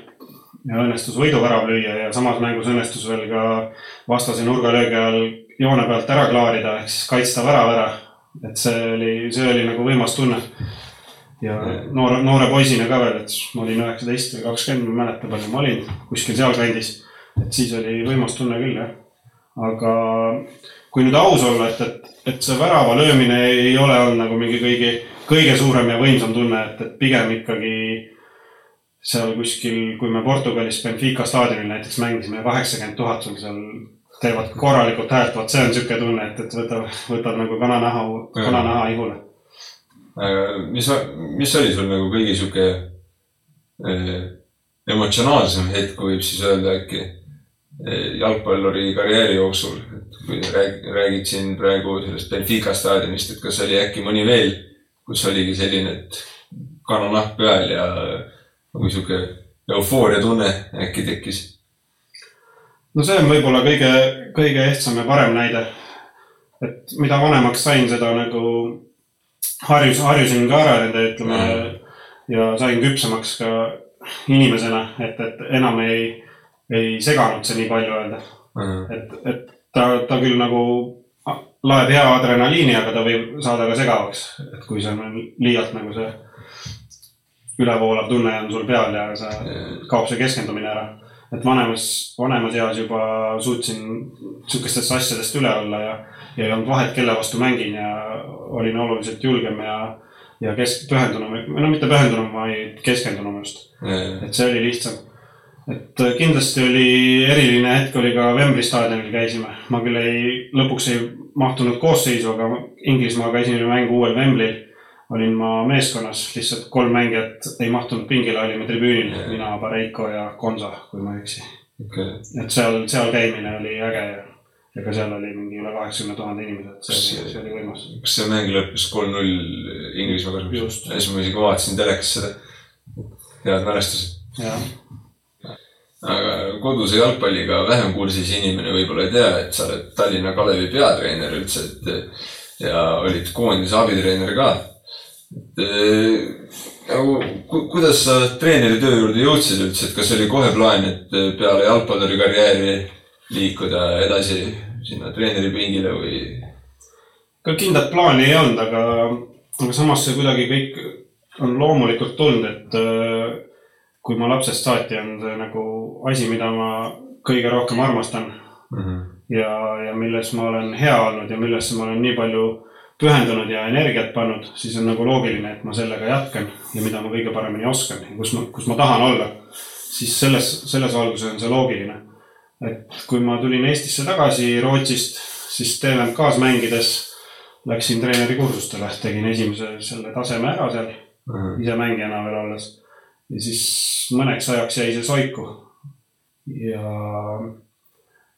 ja õnnestus võiduvärav lüüa ja samas mängus õnnestus veel ka vastase nurgalöögi all joone pealt ära klaarida ehk siis kaitsta värav ära. et see oli, see oli nagu võimas tunne. ja noore, noore poisina ka veel, et ma olin üheksateist või kakskümmend, ma ei mäleta, palju ma olin, kuskil sealkandis. et siis oli võimas tunne küll jah. aga kui nüüd aus olla, et, et, et see värava löömine ei ole olnud nagu mingi kõigi kõige suurem ja võimsam tunne, et, et pigem ikkagi seal kuskil, kui me Portugalis Benfica staadionil näiteks mängisime, kaheksakümmend tuhat sul seal teevad korralikult häält, vot see on niisugune tunne, et, et võtad, võtad nagu kananaha, kananaha ihule. aga mis, mis oli sul nagu kõige sihuke eh, emotsionaalsem hetk, kui võib siis öelda äkki eh, jalgpalluri karjääri jooksul, et kui rääg, räägid siin praegu sellest Benfica staadionist, et kas oli äkki mõni veel, kus oligi selline, et kananahk peal ja nagu sihuke eufooria tunne äkki tekkis? no see on võib-olla kõige, kõige ehtsam ja parem näide. et mida vanemaks sain, seda nagu harjus, harjusin ka ära nende, ütleme ja sain küpsemaks ka inimesena, et, et enam ei, ei seganud see nii palju öelda. et, et ta, ta küll nagu laeb hea adrenaliini, aga ta võib saada ka segavaks, et kui see on liialt nagu see ülevoolav tunne on sul peal ja sa, kaob see keskendumine ära. et vanemas, vanemas eas juba suutsin sihukestest asjadest üle olla ja, ja ei olnud vahet, kelle vastu mängin ja olin oluliselt julgem ja, ja kesk-, pühendunum, no mitte pühendunum, vaid keskendunum just. Et see oli lihtsam. et kindlasti oli eriline hetk oli ka Wembley staadionil käisime, ma küll ei, lõpuks ei mahtunud koosseisu, aga Inglismaaga esimene mäng uuel Wembley'l olin ma meeskonnas, lihtsalt kolm mängijat ei mahtunud pingile, olime tribüünil, mina, Pareiko ja Konsa, kui ma ei eksi. okei, et seal, seal käimine oli äge ja, ka seal oli mingi üle kaheksakümne tuhande inimese, et see oli, see oli võimas. kas see mäng lõppes kolm-null Inglismaa kasuks ja siis ma isegi vaatasin telekas seda. head mälestused. aga koduse jalgpalliga vähem kursis inimene võib-olla ei tea, et sa oled Tallinna Kalevi peatreener üldse, et ja olid koondise abitreener ka. Nagu ku, kuidas sa treeneri töö juurde jõudsid üldse, et kas oli kohe plaan, et peale jalgpalluri karjääri liikuda edasi sinna treeneripingile või? ka kindlat plaani ei olnud, aga, aga samas see kuidagi kõik on loomulikult tulnud, et äh, kui ma lapsest saati on see nagu asi, mida ma kõige rohkem armastan ja, ja milles ma olen hea olnud ja millesse ma olen nii palju pühendunud ja energiat pannud, siis on nagu loogiline, et ma sellega jätkan ja mida ma kõige paremini oskan ja kus ma, kus ma tahan olla. siis selles, selles valguses on see loogiline. et kui ma tulin Eestisse tagasi Rootsist, siis TVMK-s mängides läksin treenerikursustele, tegin esimese selle taseme ära seal, ise mängijana veel olles. ja siis mõneks ajaks jäi see soiku. ja,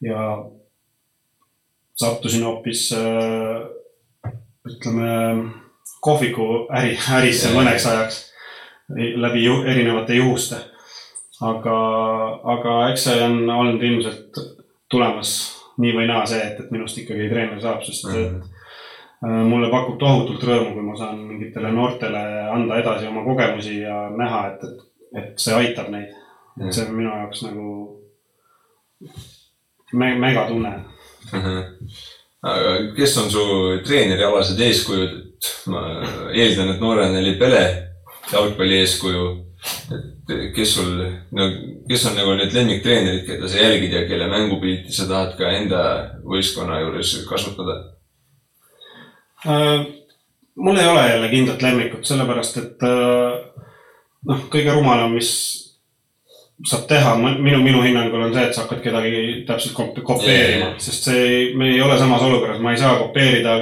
ja sattusin hoopis äh, ütleme kohviku äri, ärisse mõneks ajaks läbi ju, erinevate juhuste. aga, aga eks see on olnud ilmselt tulemas nii või naa see, et, et minust ikkagi treener saab, sest et äh, mulle pakub tohutult rõõmu, kui ma saan mingitele noortele anda edasi oma kogemusi ja näha, et, et, et see aitab neid. et see on minu jaoks nagu me megatunne aga kes on su treenerialased eeskujud, et ma eeldan, et noorena oli Pele jalgpalli eeskuju. et kes sul, no kes on nagu need lemmiktreenerid, keda sa jälgid ja kelle mängupilti sa tahad ka enda võistkonna juures kasutada? Äh, mul ei ole jälle kindlat lemmikut, sellepärast et äh, noh, kõige rumalam, mis saab teha, minu, minu hinnangul on see, et sa hakkad kedagi täpselt kop- kopeerima, sest see, me ei ole samas olukorras, ma ei saa kopeerida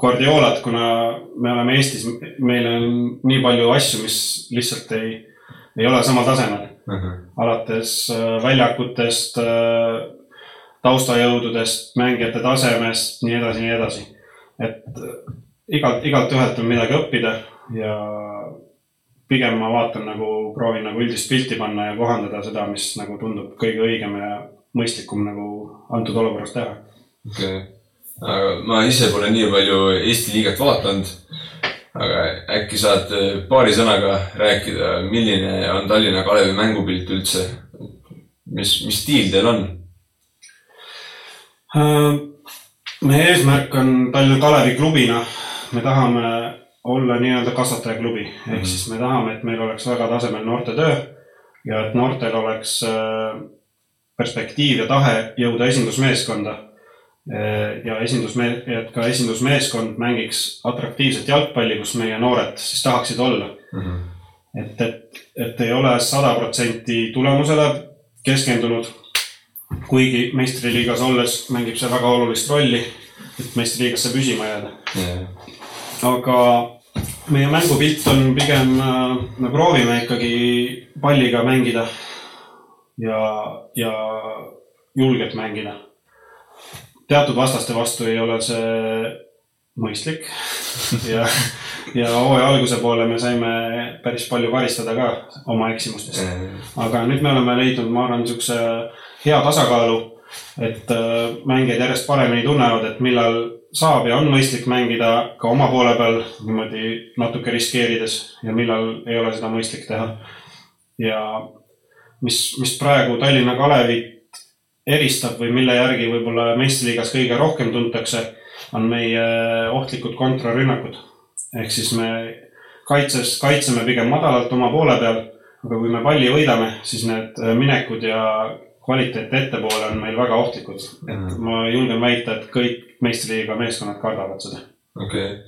Guardiolat, kuna me oleme Eestis, meil on nii palju asju, mis lihtsalt ei, ei ole samal tasemel. alates äh, väljakutest, taustajõududest, mängijate tasemest, nii edasi, nii edasi. et äh, igalt, igalt ühelt on midagi õppida ja pigem ma vaatan nagu, proovin nagu üldist pilti panna ja kohandada seda, mis nagu tundub kõige õigem ja mõistlikum nagu antud olukorras teha. okei okay., aga ma ise pole nii palju Eesti liiget vaadanud. aga äkki saad paari sõnaga rääkida, milline on Tallinna Kalevi mängupilt üldse? mis, mis stiil teil on? Äh, meie eesmärk on Tallinna Kalevi klubina, me tahame olla nii-öelda kasvatajaklubi ehk mm -hmm. siis me tahame, et meil oleks väga tasemel noortetöö ja et noortel oleks äh, perspektiiv ja tahe jõuda esindusmeeskonda ja esindusme-, et ka esindusmeeskond mängiks atraktiivset jalgpalli, kus meie noored siis tahaksid olla. et, et, et ei ole sada protsenti tulemusele keskendunud. kuigi meistriliigas olles mängib see väga olulist rolli, et meistriliigasse püsima jääda. aga meie mängupilt on pigem, me proovime ikkagi palliga mängida ja, ja julgelt mängida. teatud vastaste vastu ei ole see mõistlik ja, ja hooaja alguse poole me saime päris palju karistada ka oma eksimustest. aga nüüd me oleme leidnud, ma arvan, niisuguse hea tasakaalu, et äh, mängijad järjest paremini tunnevad, et millal saab ja on mõistlik mängida ka oma poole peal niimoodi natuke riskeerides ja millal ei ole seda mõistlik teha. ja mis, mis praegu Tallinna Kalevit eristab või mille järgi võib-olla meistriliigas kõige rohkem tuntakse, on meie ohtlikud kontrarünnakud. ehk siis me kaitses, kaitseme pigem madalalt oma poole peal, aga kui me palli võidame, siis need minekud ja kvaliteet ettepoole on meil väga ohtlikud. et ma julgen väita, et kõik meistriliiga meeskonnad kardavad seda. okei okay.,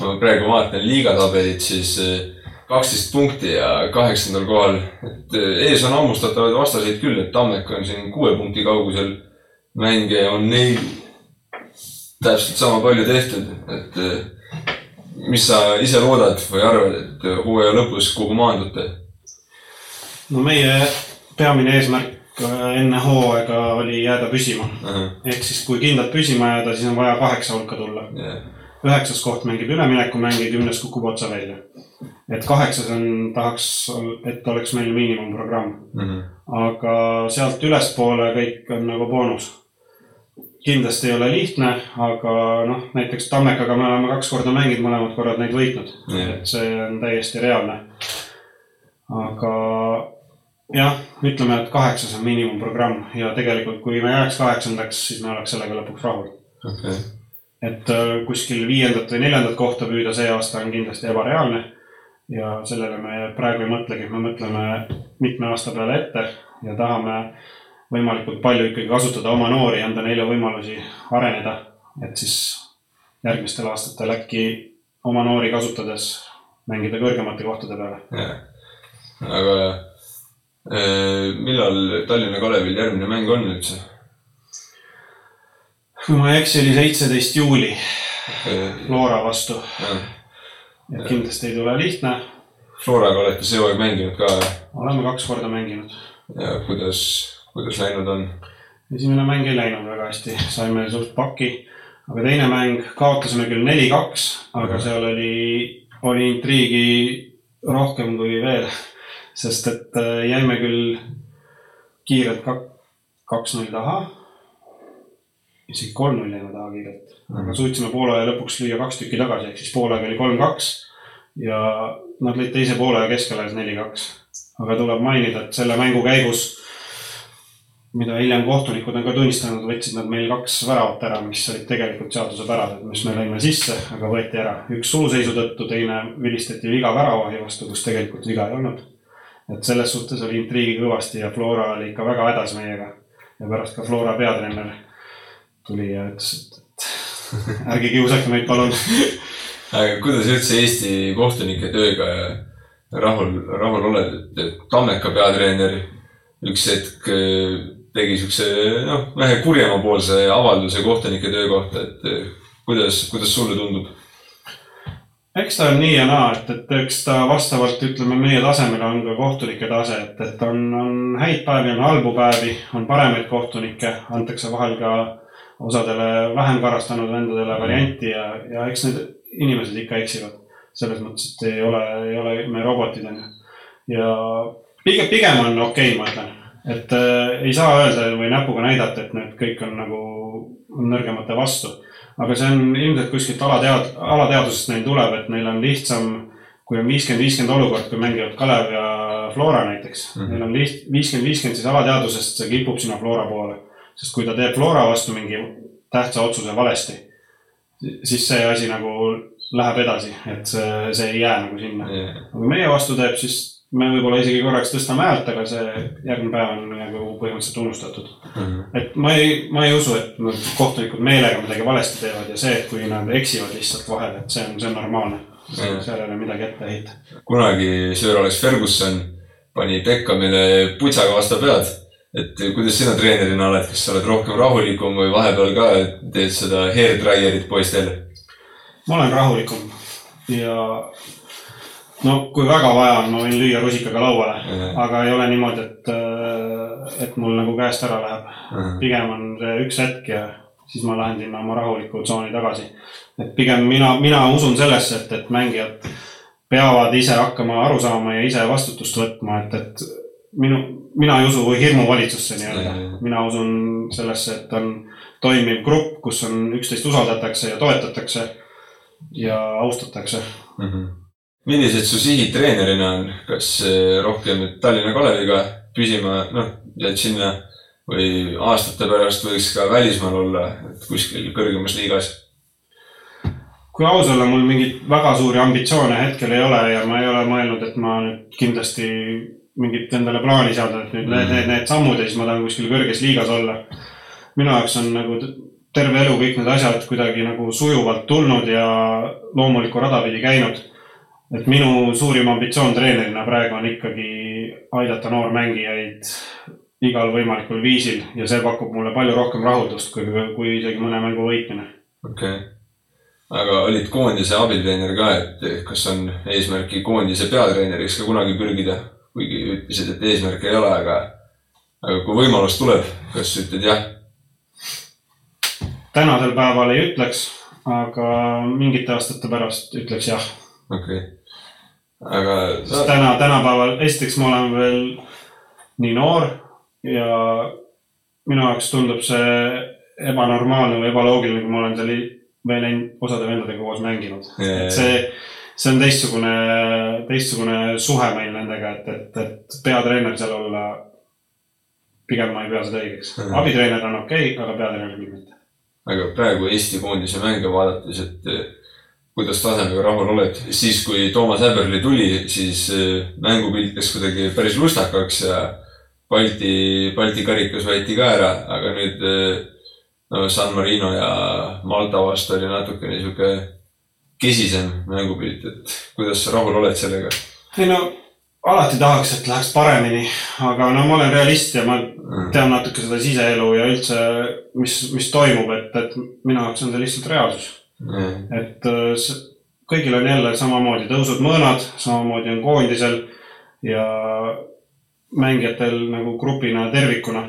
ma praegu vaatan liigatabelit, siis eh, kaksteist punkti ja kaheksandal kohal, et eh, ees on hammustatavaid vastaseid küll, et Tammeka on siin kuue punkti kaugusel. mänge on neil täpselt sama palju tehtud, et eh, mis sa ise loodad või arvad, et hooaja lõpus kuhu maandute? no meie peamine eesmärk enne hooaega oli jääda püsima. ehk siis, kui kindlalt püsima jääda, siis on vaja kaheksa hulka tulla. üheksas koht mängib üleminekumänge, kümnes kukub otse välja. et kaheksas on, tahaks, et oleks meil miinimumprogramm. aga sealt ülespoole kõik on nagu boonus. kindlasti ei ole lihtne, aga noh, näiteks Tammekaga me oleme kaks korda mänginud, mõlemad korrad neid võitnud. et see on täiesti reaalne. aga jah, ütleme, et kaheksas on miinimumprogramm ja tegelikult, kui me jääks kaheksandaks, siis me oleks sellega lõpuks rahul. okei, et äh, kuskil viiendat või neljandat kohta püüda see aasta on kindlasti ebareaalne. ja sellele me praegu ei mõtlegi, me mõtleme mitme aasta peale ette ja tahame võimalikult palju ikkagi kasutada oma noori, anda neile võimalusi areneda, et siis järgmistel aastatel äkki oma noori kasutades mängida kõrgemate kohtade peale. aga millal Tallinna Kalevil järgmine mäng on üldse? kui ma ei eksi, oli seitseteist juuli Flora vastu, et kindlasti ei tule lihtne. Floraga olete see hooaeg mänginud ka oleme kaks korda mänginud. Ja kuidas, kuidas läinud on? esimene mäng ei läinud väga hästi, saime suht paki, aga teine mäng kaotasime küll neli-kaks, aga seal oli, oli intriigi rohkem kui veel, sest et äh, jäime küll kiirelt kak-, kaks-null taha. isegi kolm-null jäime taha kiirelt, aga suutsime poole aja lõpuks lüüa kaks tükki tagasi, ehk siis poole ajaga oli kolm-kaks ja nad lõid teise poole aja keskele neli-kaks. aga tuleb mainida, et selle mängu käigus mida hiljem kohtunikud on ka tunnistanud, võtsid nad meil kaks väravat ära, mis olid tegelikult seadusepärased, mis me lõime sisse, aga võeti ära. üks suuseisu tõttu, teine vilistati viga väravavahi vastu, kus tegelikult viga ei olnud. Et selles suhtes oli intriigi kõvasti ja Flora oli ikka väga hädas meiega. ja pärast ka Flora peatreener tuli ja ütles, et, et ärge kiusake meid, palun. aga kuidas üldse Eesti kohtunike tööga rahul, rahul oled, et Tammeka peatreener üks hetk eh, tegi siukse noh, vähe kurjemapoolse avalduse kohtunike töö kohta, et eh, kuidas, kuidas sulle tundub? Eks ta on nii ja naa, et, et eks ta vastavalt ütleme meie tasemele on ka kohtunike tase, et, et on, on häid päevi, on halbu päevi, on paremaid kohtunikke, antakse vahel ka osadele vähem karastanud vendadele varianti ja, ja eks need inimesed ikka eksivad. selles mõttes, et ei ole, ei ole me robotid onju. ja pigem, pigem on okei okay,, ma ütlen, et äh, ei saa öelda või näpuga näidata, et need kõik on nagu on nõrgemate vastu aga see on ilmselt kuskilt alatead-, alateadvusest neil tuleb, et neil on lihtsam, kui on viiskümmend, viiskümmend olukord, kui mängivad Kalev ja Flora näiteks mm. -hmm. Neil on liht-, viiskümmend, viiskümmend, siis alateadvusest see kipub sinna Flora poole. sest kui ta teeb Flora vastu mingi tähtsa otsuse valesti, siis see asi nagu läheb edasi, et see, see ei jää nagu sinna. aga kui meie vastu teeb, siis me võib-olla isegi korraks tõstame häält, aga see järgmine päev on nagu põhimõtteliselt unustatud. et ma ei, ma ei usu, et nad kohtunikud meelega midagi valesti teevad ja see, et kui nad eksivad lihtsalt vahel, et see on, see on normaalne. Mhm. seal ei ole midagi ette heita. kunagi Sir Alex Ferguson pani Beckhamile putsaga vastu pead. et kuidas sina treenerina oled, kas sa oled rohkem rahulikum või vahepeal ka teed seda hair dryer'it poistele? ma olen rahulikum ja no kui väga vaja on, ma võin lüüa rusikaga lauale, aga ei ole niimoodi, et, et mul nagu käest ära läheb. pigem on see üks hetk ja siis ma lähen sinna oma rahuliku tsooni tagasi. et pigem mina, mina usun sellesse, et, et mängijad peavad ise hakkama aru saama ja ise vastutust võtma, et, et minu, mina ei usu hirmuvalitsusse nii-öelda mina usun sellesse, et on toimiv grupp, kus on üksteist usaldatakse ja toetatakse ja austatakse. Millised su sihid treenerina on, kas eh, rohkem Tallinna Kaleviga püsima, noh, jääd sinna või aastate pärast võiks ka välismaal olla, et kuskil kõrgemas liigas? kui aus olla, mul mingeid väga suuri ambitsioone hetkel ei ole ja ma ei ole mõelnud, et ma nüüd kindlasti mingit endale plaani seada, et nüüd need, need, need sammud ja siis ma tahan kuskil kõrges liigas olla. minu jaoks on nagu terve elu kõik need asjad kuidagi nagu sujuvalt tulnud ja loomulikku rada pidi käinud. Et minu suurim ambitsioon treenerina praegu on ikkagi aidata noormängijaid igal võimalikul viisil ja see pakub mulle palju rohkem rahuldust kui, kui isegi mõne mängu võitmine okei okay.. aga olid koondise abitreener ka, et kas on eesmärki koondise peatreeneriks ka kunagi pürgida? kuigi ütlesid, et eesmärki ei ole, aga, aga kui võimalus tuleb, kas ütled jah? tänasel päeval ei ütleks, aga mingite aastate pärast ütleks jah. okei okay.. Aga sa, täna, tänapäeval, esiteks ma olen veel nii noor ja minu jaoks tundub see ebanormaalne või ebaloogiline, kui ma olen seal i- veel osade vendadega koos mänginud. Et see, see on teistsugune, teistsugune suhe meil nendega, et, et, et peatreener seal olla. pigem ma ei pea seda õigeks. Mhm. abitreener on okei okay,, aga peatreener küll mitte. aga praegu Eesti koondise mänge vaadates, et kuidas tasemega rahul oled, siis kui Toomas Häberli tuli, siis eh, mängupilt läks kuidagi päris lustakaks ja Balti, Balti karikas võeti ka ära, aga nüüd eh, no San Marino ja Malta vastu oli natukene sihuke kesisem mängupilt, et kuidas sa rahul oled sellega? ei no alati tahaks, et läheks paremini, aga no ma olen realist ja ma tean natuke seda siseelu ja üldse, mis, mis toimub, et, et minu jaoks on see lihtsalt reaalsus. Et äh, kõigil on jälle samamoodi tõusud-mõõnad, samamoodi on koondisel ja mängijatel nagu grupina tervikuna.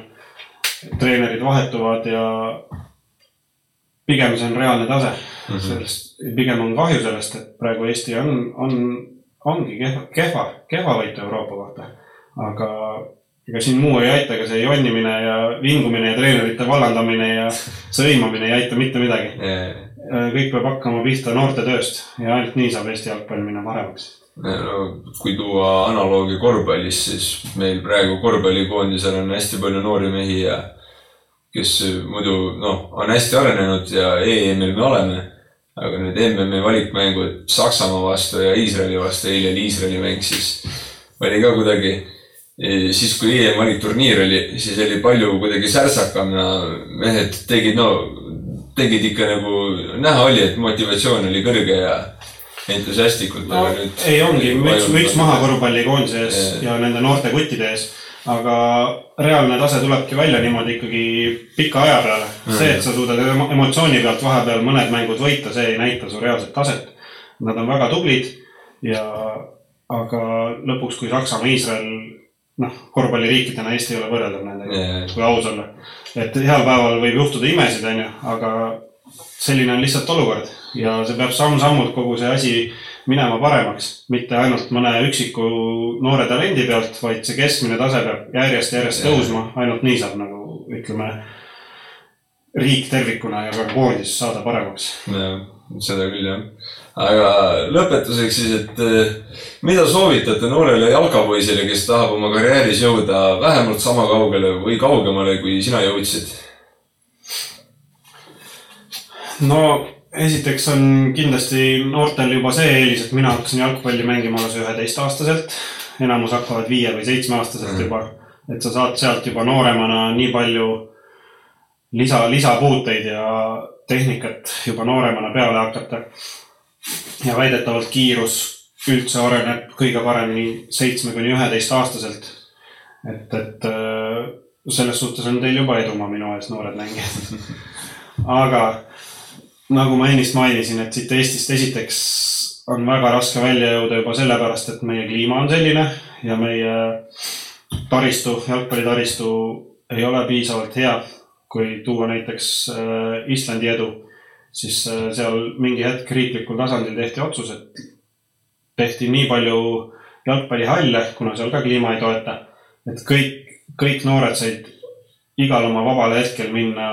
treenerid vahetuvad ja pigem see on reaalne tase Mhm. sellest, pigem on kahju sellest, et praegu Eesti on, on, ongi kehva, kehva, kehva võitu Euroopa kohta. aga ega siin muu ei aita, ega see jonnimine ja vingumine ja treenerite vallandamine ja sõimamine ei aita mitte midagi. Kõik peab hakkama pihta noortetööst ja ainult nii saab Eesti jalgpall minna paremaks. no kui tuua analoogi korvpallis, siis meil praegu korvpallikoondisel on hästi palju noori mehi ja kes muidu noh, on hästi arenenud ja EM-il me oleme. aga nüüd MM-i valikmängud Saksamaa vastu ja Iisraeli vastu, eile oli Iisraeli mäng, siis oli ka kuidagi, siis kui EM valikturniir oli, siis oli palju kuidagi särtsakam ja mehed tegid, no tegid ikka nagu, näha oli, et motivatsioon oli kõrge ja entusiastlikult no aga nüüd ei ongi, müts, müts maha korvpallikoondise ees Jaa. ja nende noorte kuttide ees. aga reaalne tase tulebki välja niimoodi ikkagi pika aja peale. see, et sa suudad emo- emotsiooni pealt vahepeal mõned mängud võita, see ei näita su reaalset taset. Nad on väga tublid ja, aga lõpuks, kui Saksamaa, Iisrael, noh, korvpalliriikidena Eesti ei ole võrreldav nendega Jaa. kui aus olla. et heal päeval võib juhtuda imesid, onju, aga selline on lihtsalt olukord ja see peab samm-sammult kogu see asi minema paremaks, mitte ainult mõne üksiku noore talendi pealt, vaid see keskmine tase peab järjest-järjest tõusma, ainult nii saab nagu ütleme, riik tervikuna ja ka koondis saada paremaks. jah, seda küll jah. aga lõpetuseks siis, et eh, mida soovitate noorele jalkapoisile, kes tahab oma karjääris jõuda vähemalt sama kaugele või kaugemale, kui sina jõudsid? no esiteks on kindlasti noortel juba see eelis, et mina hakkasin jalgpalli mängima alles üheteistaastaselt enamus hakkavad viie või seitsmeaastaselt Mhm. juba. et sa saad sealt juba nooremana nii palju lisa, lisapuuteid ja tehnikat juba nooremana peale hakata. ja väidetavalt kiirus üldse areneb kõige paremini seitsme kuni üheteist aastaselt. et, et äh, selles suhtes on teil juba edumaa minu ees, noored mängijad. aga nagu ma ennist mainisin, et siit Eestist esiteks on väga raske välja jõuda juba sellepärast, et meie kliima on selline ja meie taristu, jalgpallitaristu ei ole piisavalt hea. Kui tuua näiteks äh, Islandi edu, siis äh, seal mingi hetk riiklikul tasandil tehti otsus, et tehti nii palju jalgpallihalle, kuna seal ka kliima ei toeta, et kõik, kõik noored said igal oma vabal hetkel minna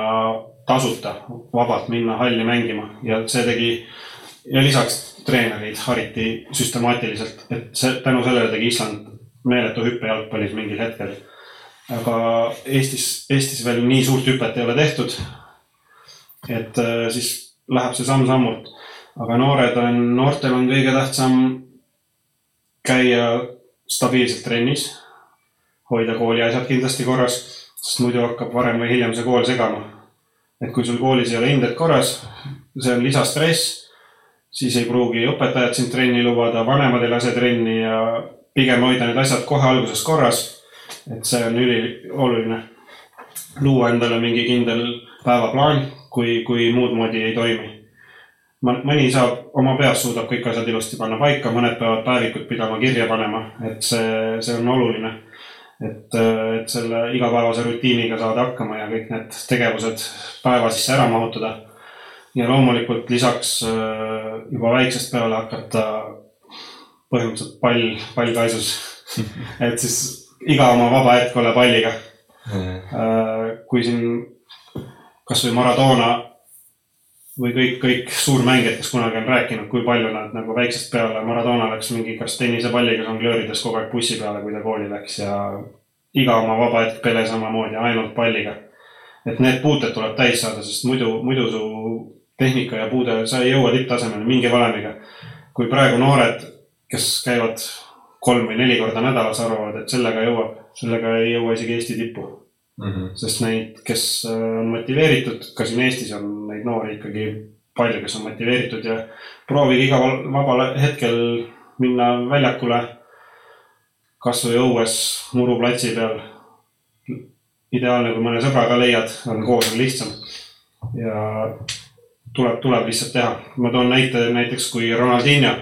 tasuta, vabalt minna halli mängima ja see tegi ja lisaks treenereid hariti süstemaatiliselt, et see tänu sellele tegi Island meeletu hüppe jalgpallis mingil hetkel. Aga Eestis, Eestis veel nii suurt hüpet ei ole tehtud. et äh, siis läheb see samm-sammult, aga noored on, noortel on kõige tähtsam käia stabiilselt trennis, hoida kooli asjad kindlasti korras, sest muidu hakkab varem või hiljem see kool segama. et kui sul koolis ei ole hinded korras, see on lisastress, siis ei pruugi õpetajad sind trenni lubada, vanemad ei lase trenni ja pigem hoida need asjad kohe alguses korras. Et see on ülioluline. luua endale mingi kindel päevaplaan, kui, kui muud moodi ei toimi. mõni saab oma peas suudab kõik asjad ilusti panna paika, mõned peavad päevikut pidama, kirja panema, et see, see on oluline. et, et selle igapäevase rutiiniga saada hakkama ja kõik need tegevused päeva sisse ära mahutada ja loomulikult lisaks äh, juba väiksest peale hakata põhimõtteliselt pall, pall kaisus. et siis iga oma vaba hetk olla palliga. kui siin kasvõi Maradona või kõik, kõik suurmängijad, kes kunagi on rääkinud, kui palju nad nagu väiksest peale, Maradona läks mingi kas tennisepalliga žonglöörides kogu aeg bussi peale, kui ta kooli läks ja iga oma vaba hetk Pele samamoodi, ainult palliga. et need puuted tuleb täis saada, sest muidu, muidu su tehnika ja puude, sa ei jõua tipptasemele mingi valemiga. kui praegu noored, kes käivad kolm või neli korda nädalas, arvavad, et sellega jõuab, sellega ei jõua isegi Eesti tippu. sest neid, kes äh, on motiveeritud, ka siin Eestis on neid noori ikkagi palju, kes on motiveeritud ja proovige igal vabal hetkel minna väljakule. kasvõi õues muruplatsi peal. ideaalne, kui mõne sõbraga leiad, on koos on lihtsam. ja tuleb, tuleb lihtsalt teha. ma toon näite näiteks, kui Ronaldinho,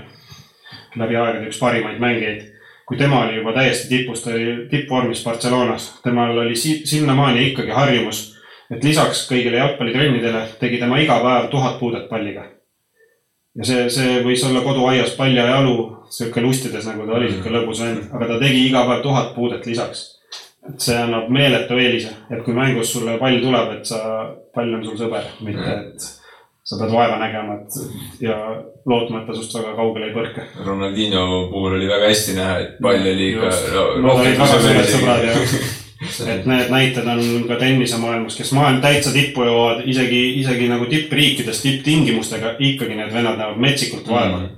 läbi aegade üks parimaid mängijaid kui tema oli juba täiesti tipus, ta oli tippvormis Barcelonas, temal oli si sinnamaani ikkagi harjumus, et lisaks kõigile jalgpallitrennidele tegi tema iga päev tuhat puudet palliga. ja see, see võis olla koduaias palja jalu, sihuke lustides nagu ta oli, sihuke lõbus vend, aga ta tegi iga päev tuhat puudet lisaks. et see annab meeletu eelise, et kui mängus sulle pall tuleb, et sa, pall on sul sõber, mitte et sa pead vaeva nägema, et ja lootma, et ta sinust väga kaugele ei põrka. Ronaldinho puhul oli väga hästi näha, et pall oli ikka. Nad olid väga suured sõbrad ja et need näited on ka tennisemaailmas, kes maailm täitsa tippu jõuavad, isegi, isegi nagu tippriikides, tipptingimustega, ikkagi need vennad näevad metsikult vaeva mm..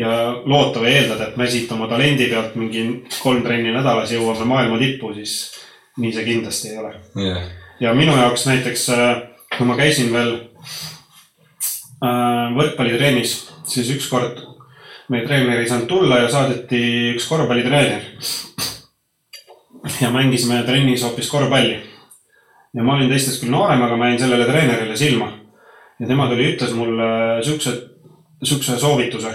ja loota või eeldada, et me siit oma talendi pealt mingi kolm trenni nädalas jõuame maailma tippu, siis nii see kindlasti ei ole. jah, ja minu jaoks näiteks, kui ma käisin veel äh, võrkpallitrennis, siis ükskord meie treener ei saanud tulla ja saadeti üks korvpallitreener. ja mängisime trennis hoopis korvpalli. ja ma olin teistest küll noorem, aga ma jäin sellele treenerile silma. ja tema tuli, ütles mulle siukse, siukse soovituse.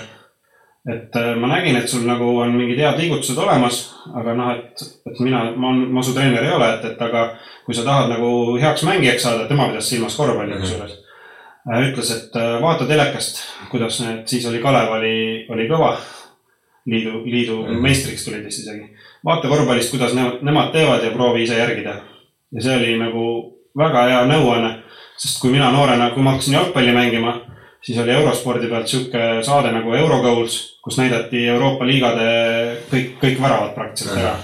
et äh, ma nägin, et sul nagu on mingid head liigutused olemas, aga noh, et, et mina, ma, ma su treener ei ole, et, et aga kui sa tahad nagu heaks mängijaks saada, tema pidas silmas korvpalli kusjuures mm. ütles, et äh, vaata telekast, kuidas need, siis oli Kalev oli, oli kõva. liidu, liidu mm. -hmm. meistriks tulid vist isegi. vaata korvpallist, kuidas ne, nemad teevad ja proovi ise järgi teha. ja see oli nagu väga hea nõuanne, sest kui mina noorena, kui ma hakkasin jalgpalli mängima, siis oli eurospordi pealt sihuke saade nagu Eurogoals, kus näidati Euroopa liigade kõik, kõik väravad praktiliselt ära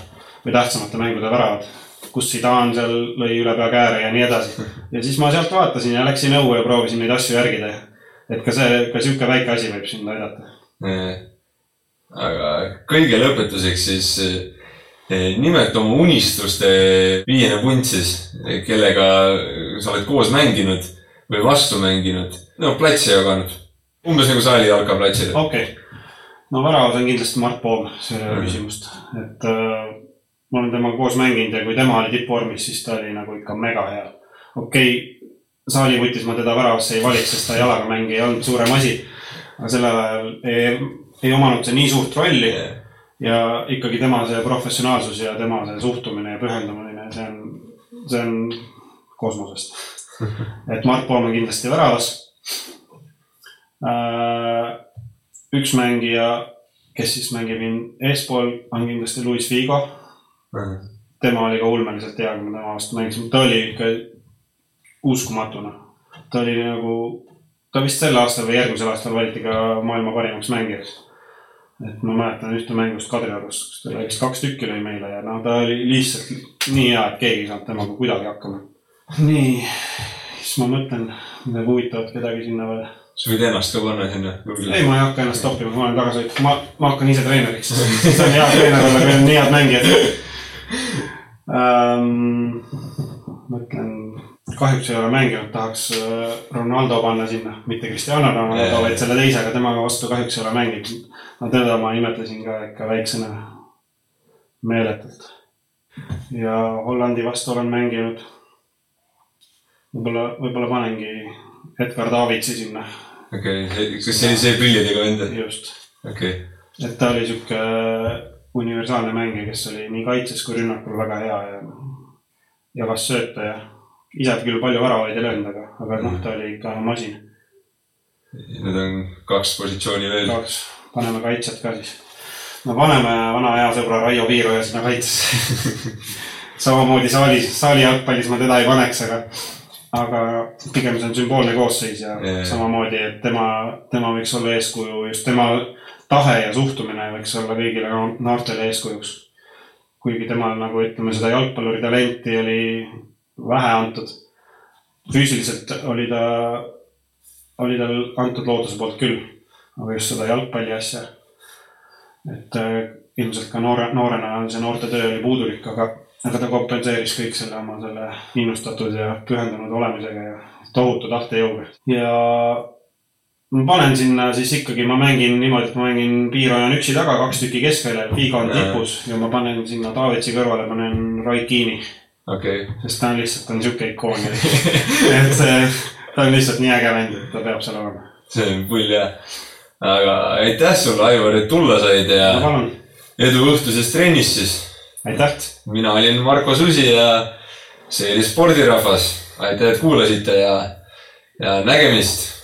või tähtsamate mängude väravad kus Zidane seal lõi üle pea kääre ja nii edasi. ja siis ma sealt vaatasin ja läksin õue ja proovisin neid asju järgi teha. et ka see, ka sihuke väike asi võib sind aidata. aga kõige lõpetuseks siis eh, nimeta oma unistuste viiene punt siis, kellega sa oled koos mänginud või vastu mänginud, no platsi jaganud. umbes nagu saali jalkaplatsil. okei okay., no väravas on kindlasti Mart Poom, see ei ole Mhm. küsimust, et äh, ma olen temaga koos mänginud ja kui tema oli tippvormis, siis ta oli nagu ikka mega hea. okei okay,, saalivutis ma teda väravasse ei valiks, sest ta jalaga mäng ei olnud suurem asi. aga sellel ajal ei, ei omanud see nii suurt rolli ja ikkagi tema see professionaalsus ja tema see suhtumine ja pühendumine, see on, see on kosmosest. et Mart Poom on kindlasti väravas. üks mängija, kes siis mängib eespool, on kindlasti Luis Figo. Tema oli ka ulmeliselt hea, kui me tema vastu mängisime, ta oli ikka uskumatuna. ta oli nagu, ta vist sel aastal või järgmisel aastal valiti ka maailma parimaks mängijaks et ma mäletan ühte mängust Kadriorust, kus ta vist kaks tükki lõi meile ja no ta oli lihtsalt nii hea, et keegi ei saanud temaga kuidagi hakkama. nii, siis ma mõtlen, midagi huvitavat kedagi sinna veel. sa võid ennast ka panna sinna. ei, ma ei hakka ennast toppima, ma olen tagasõitja, ma, ma hakkan ise treeneriks, see on hea treener olla, kui on nii head mängijad ähm,. mõtlen, kahjuks ei ole mänginud, tahaks äh, Ronaldo panna sinna, mitte Cristiano Ronaldo, vaid selle teise, aga temaga vastu kahjuks ei ole mänginud. no teda ma imetlesin ka ikka väiksena meeletult. ja Hollandi vastu olen mänginud. võib-olla, võib-olla panengi Edgar Davidsi sinna, okei, kas see, see prillidega vend, just okei. et ta oli sihuke universaalne mängija, kes oli nii kaitses kui rünnakul väga hea ja jagas sööta ja ise küll palju väravaid ei löönud, aga, aga noh, ta oli ikka masin. Need on kaks positsiooni veel. kaks, paneme kaitset ka siis. no paneme vana hea sõbra Raio Piiroja sinna kaitsesse. samamoodi saali, saali jalgpallis ma teda ei paneks, aga, aga pigem see on sümboolne koosseis ja Jaa. samamoodi, et tema, tema võiks olla eeskuju, just tema tahe ja suhtumine võiks olla kõigile no- noortele eeskujuks. kuigi temal nagu ütleme, seda jalgpalluri talenti oli vähe antud. füüsiliselt oli ta, oli tal antud looduse poolt küll, aga just seda jalgpalli asja. et äh, ilmselt ka noore, noorena see noortetöö oli puudulik, aga, aga ta kompenseeris kõik selle oma selle innustatud ja pühendunud olemisega ja tohutu tahtejõuga ja ma panen sinna siis ikkagi, ma mängin niimoodi, et ma mängin piiraja on üksi taga, kaks tükki keskväljal, Figo on tipus ja ma panen sinna Davidsi kõrvale, panen Keane'i, okei, sest ta on lihtsalt, ta on sihuke ikoon. et see, ta on lihtsalt nii äge vend, et ta peab seal olema. see on pull jah. aga aitäh sulle, Aivar, et tulla said ja ma palun, edu õhtuses trennis siis. aitäh. mina olin Marko Susi ja see oli spordirahvas. aitäh, et kuulasite ja, ja nägemist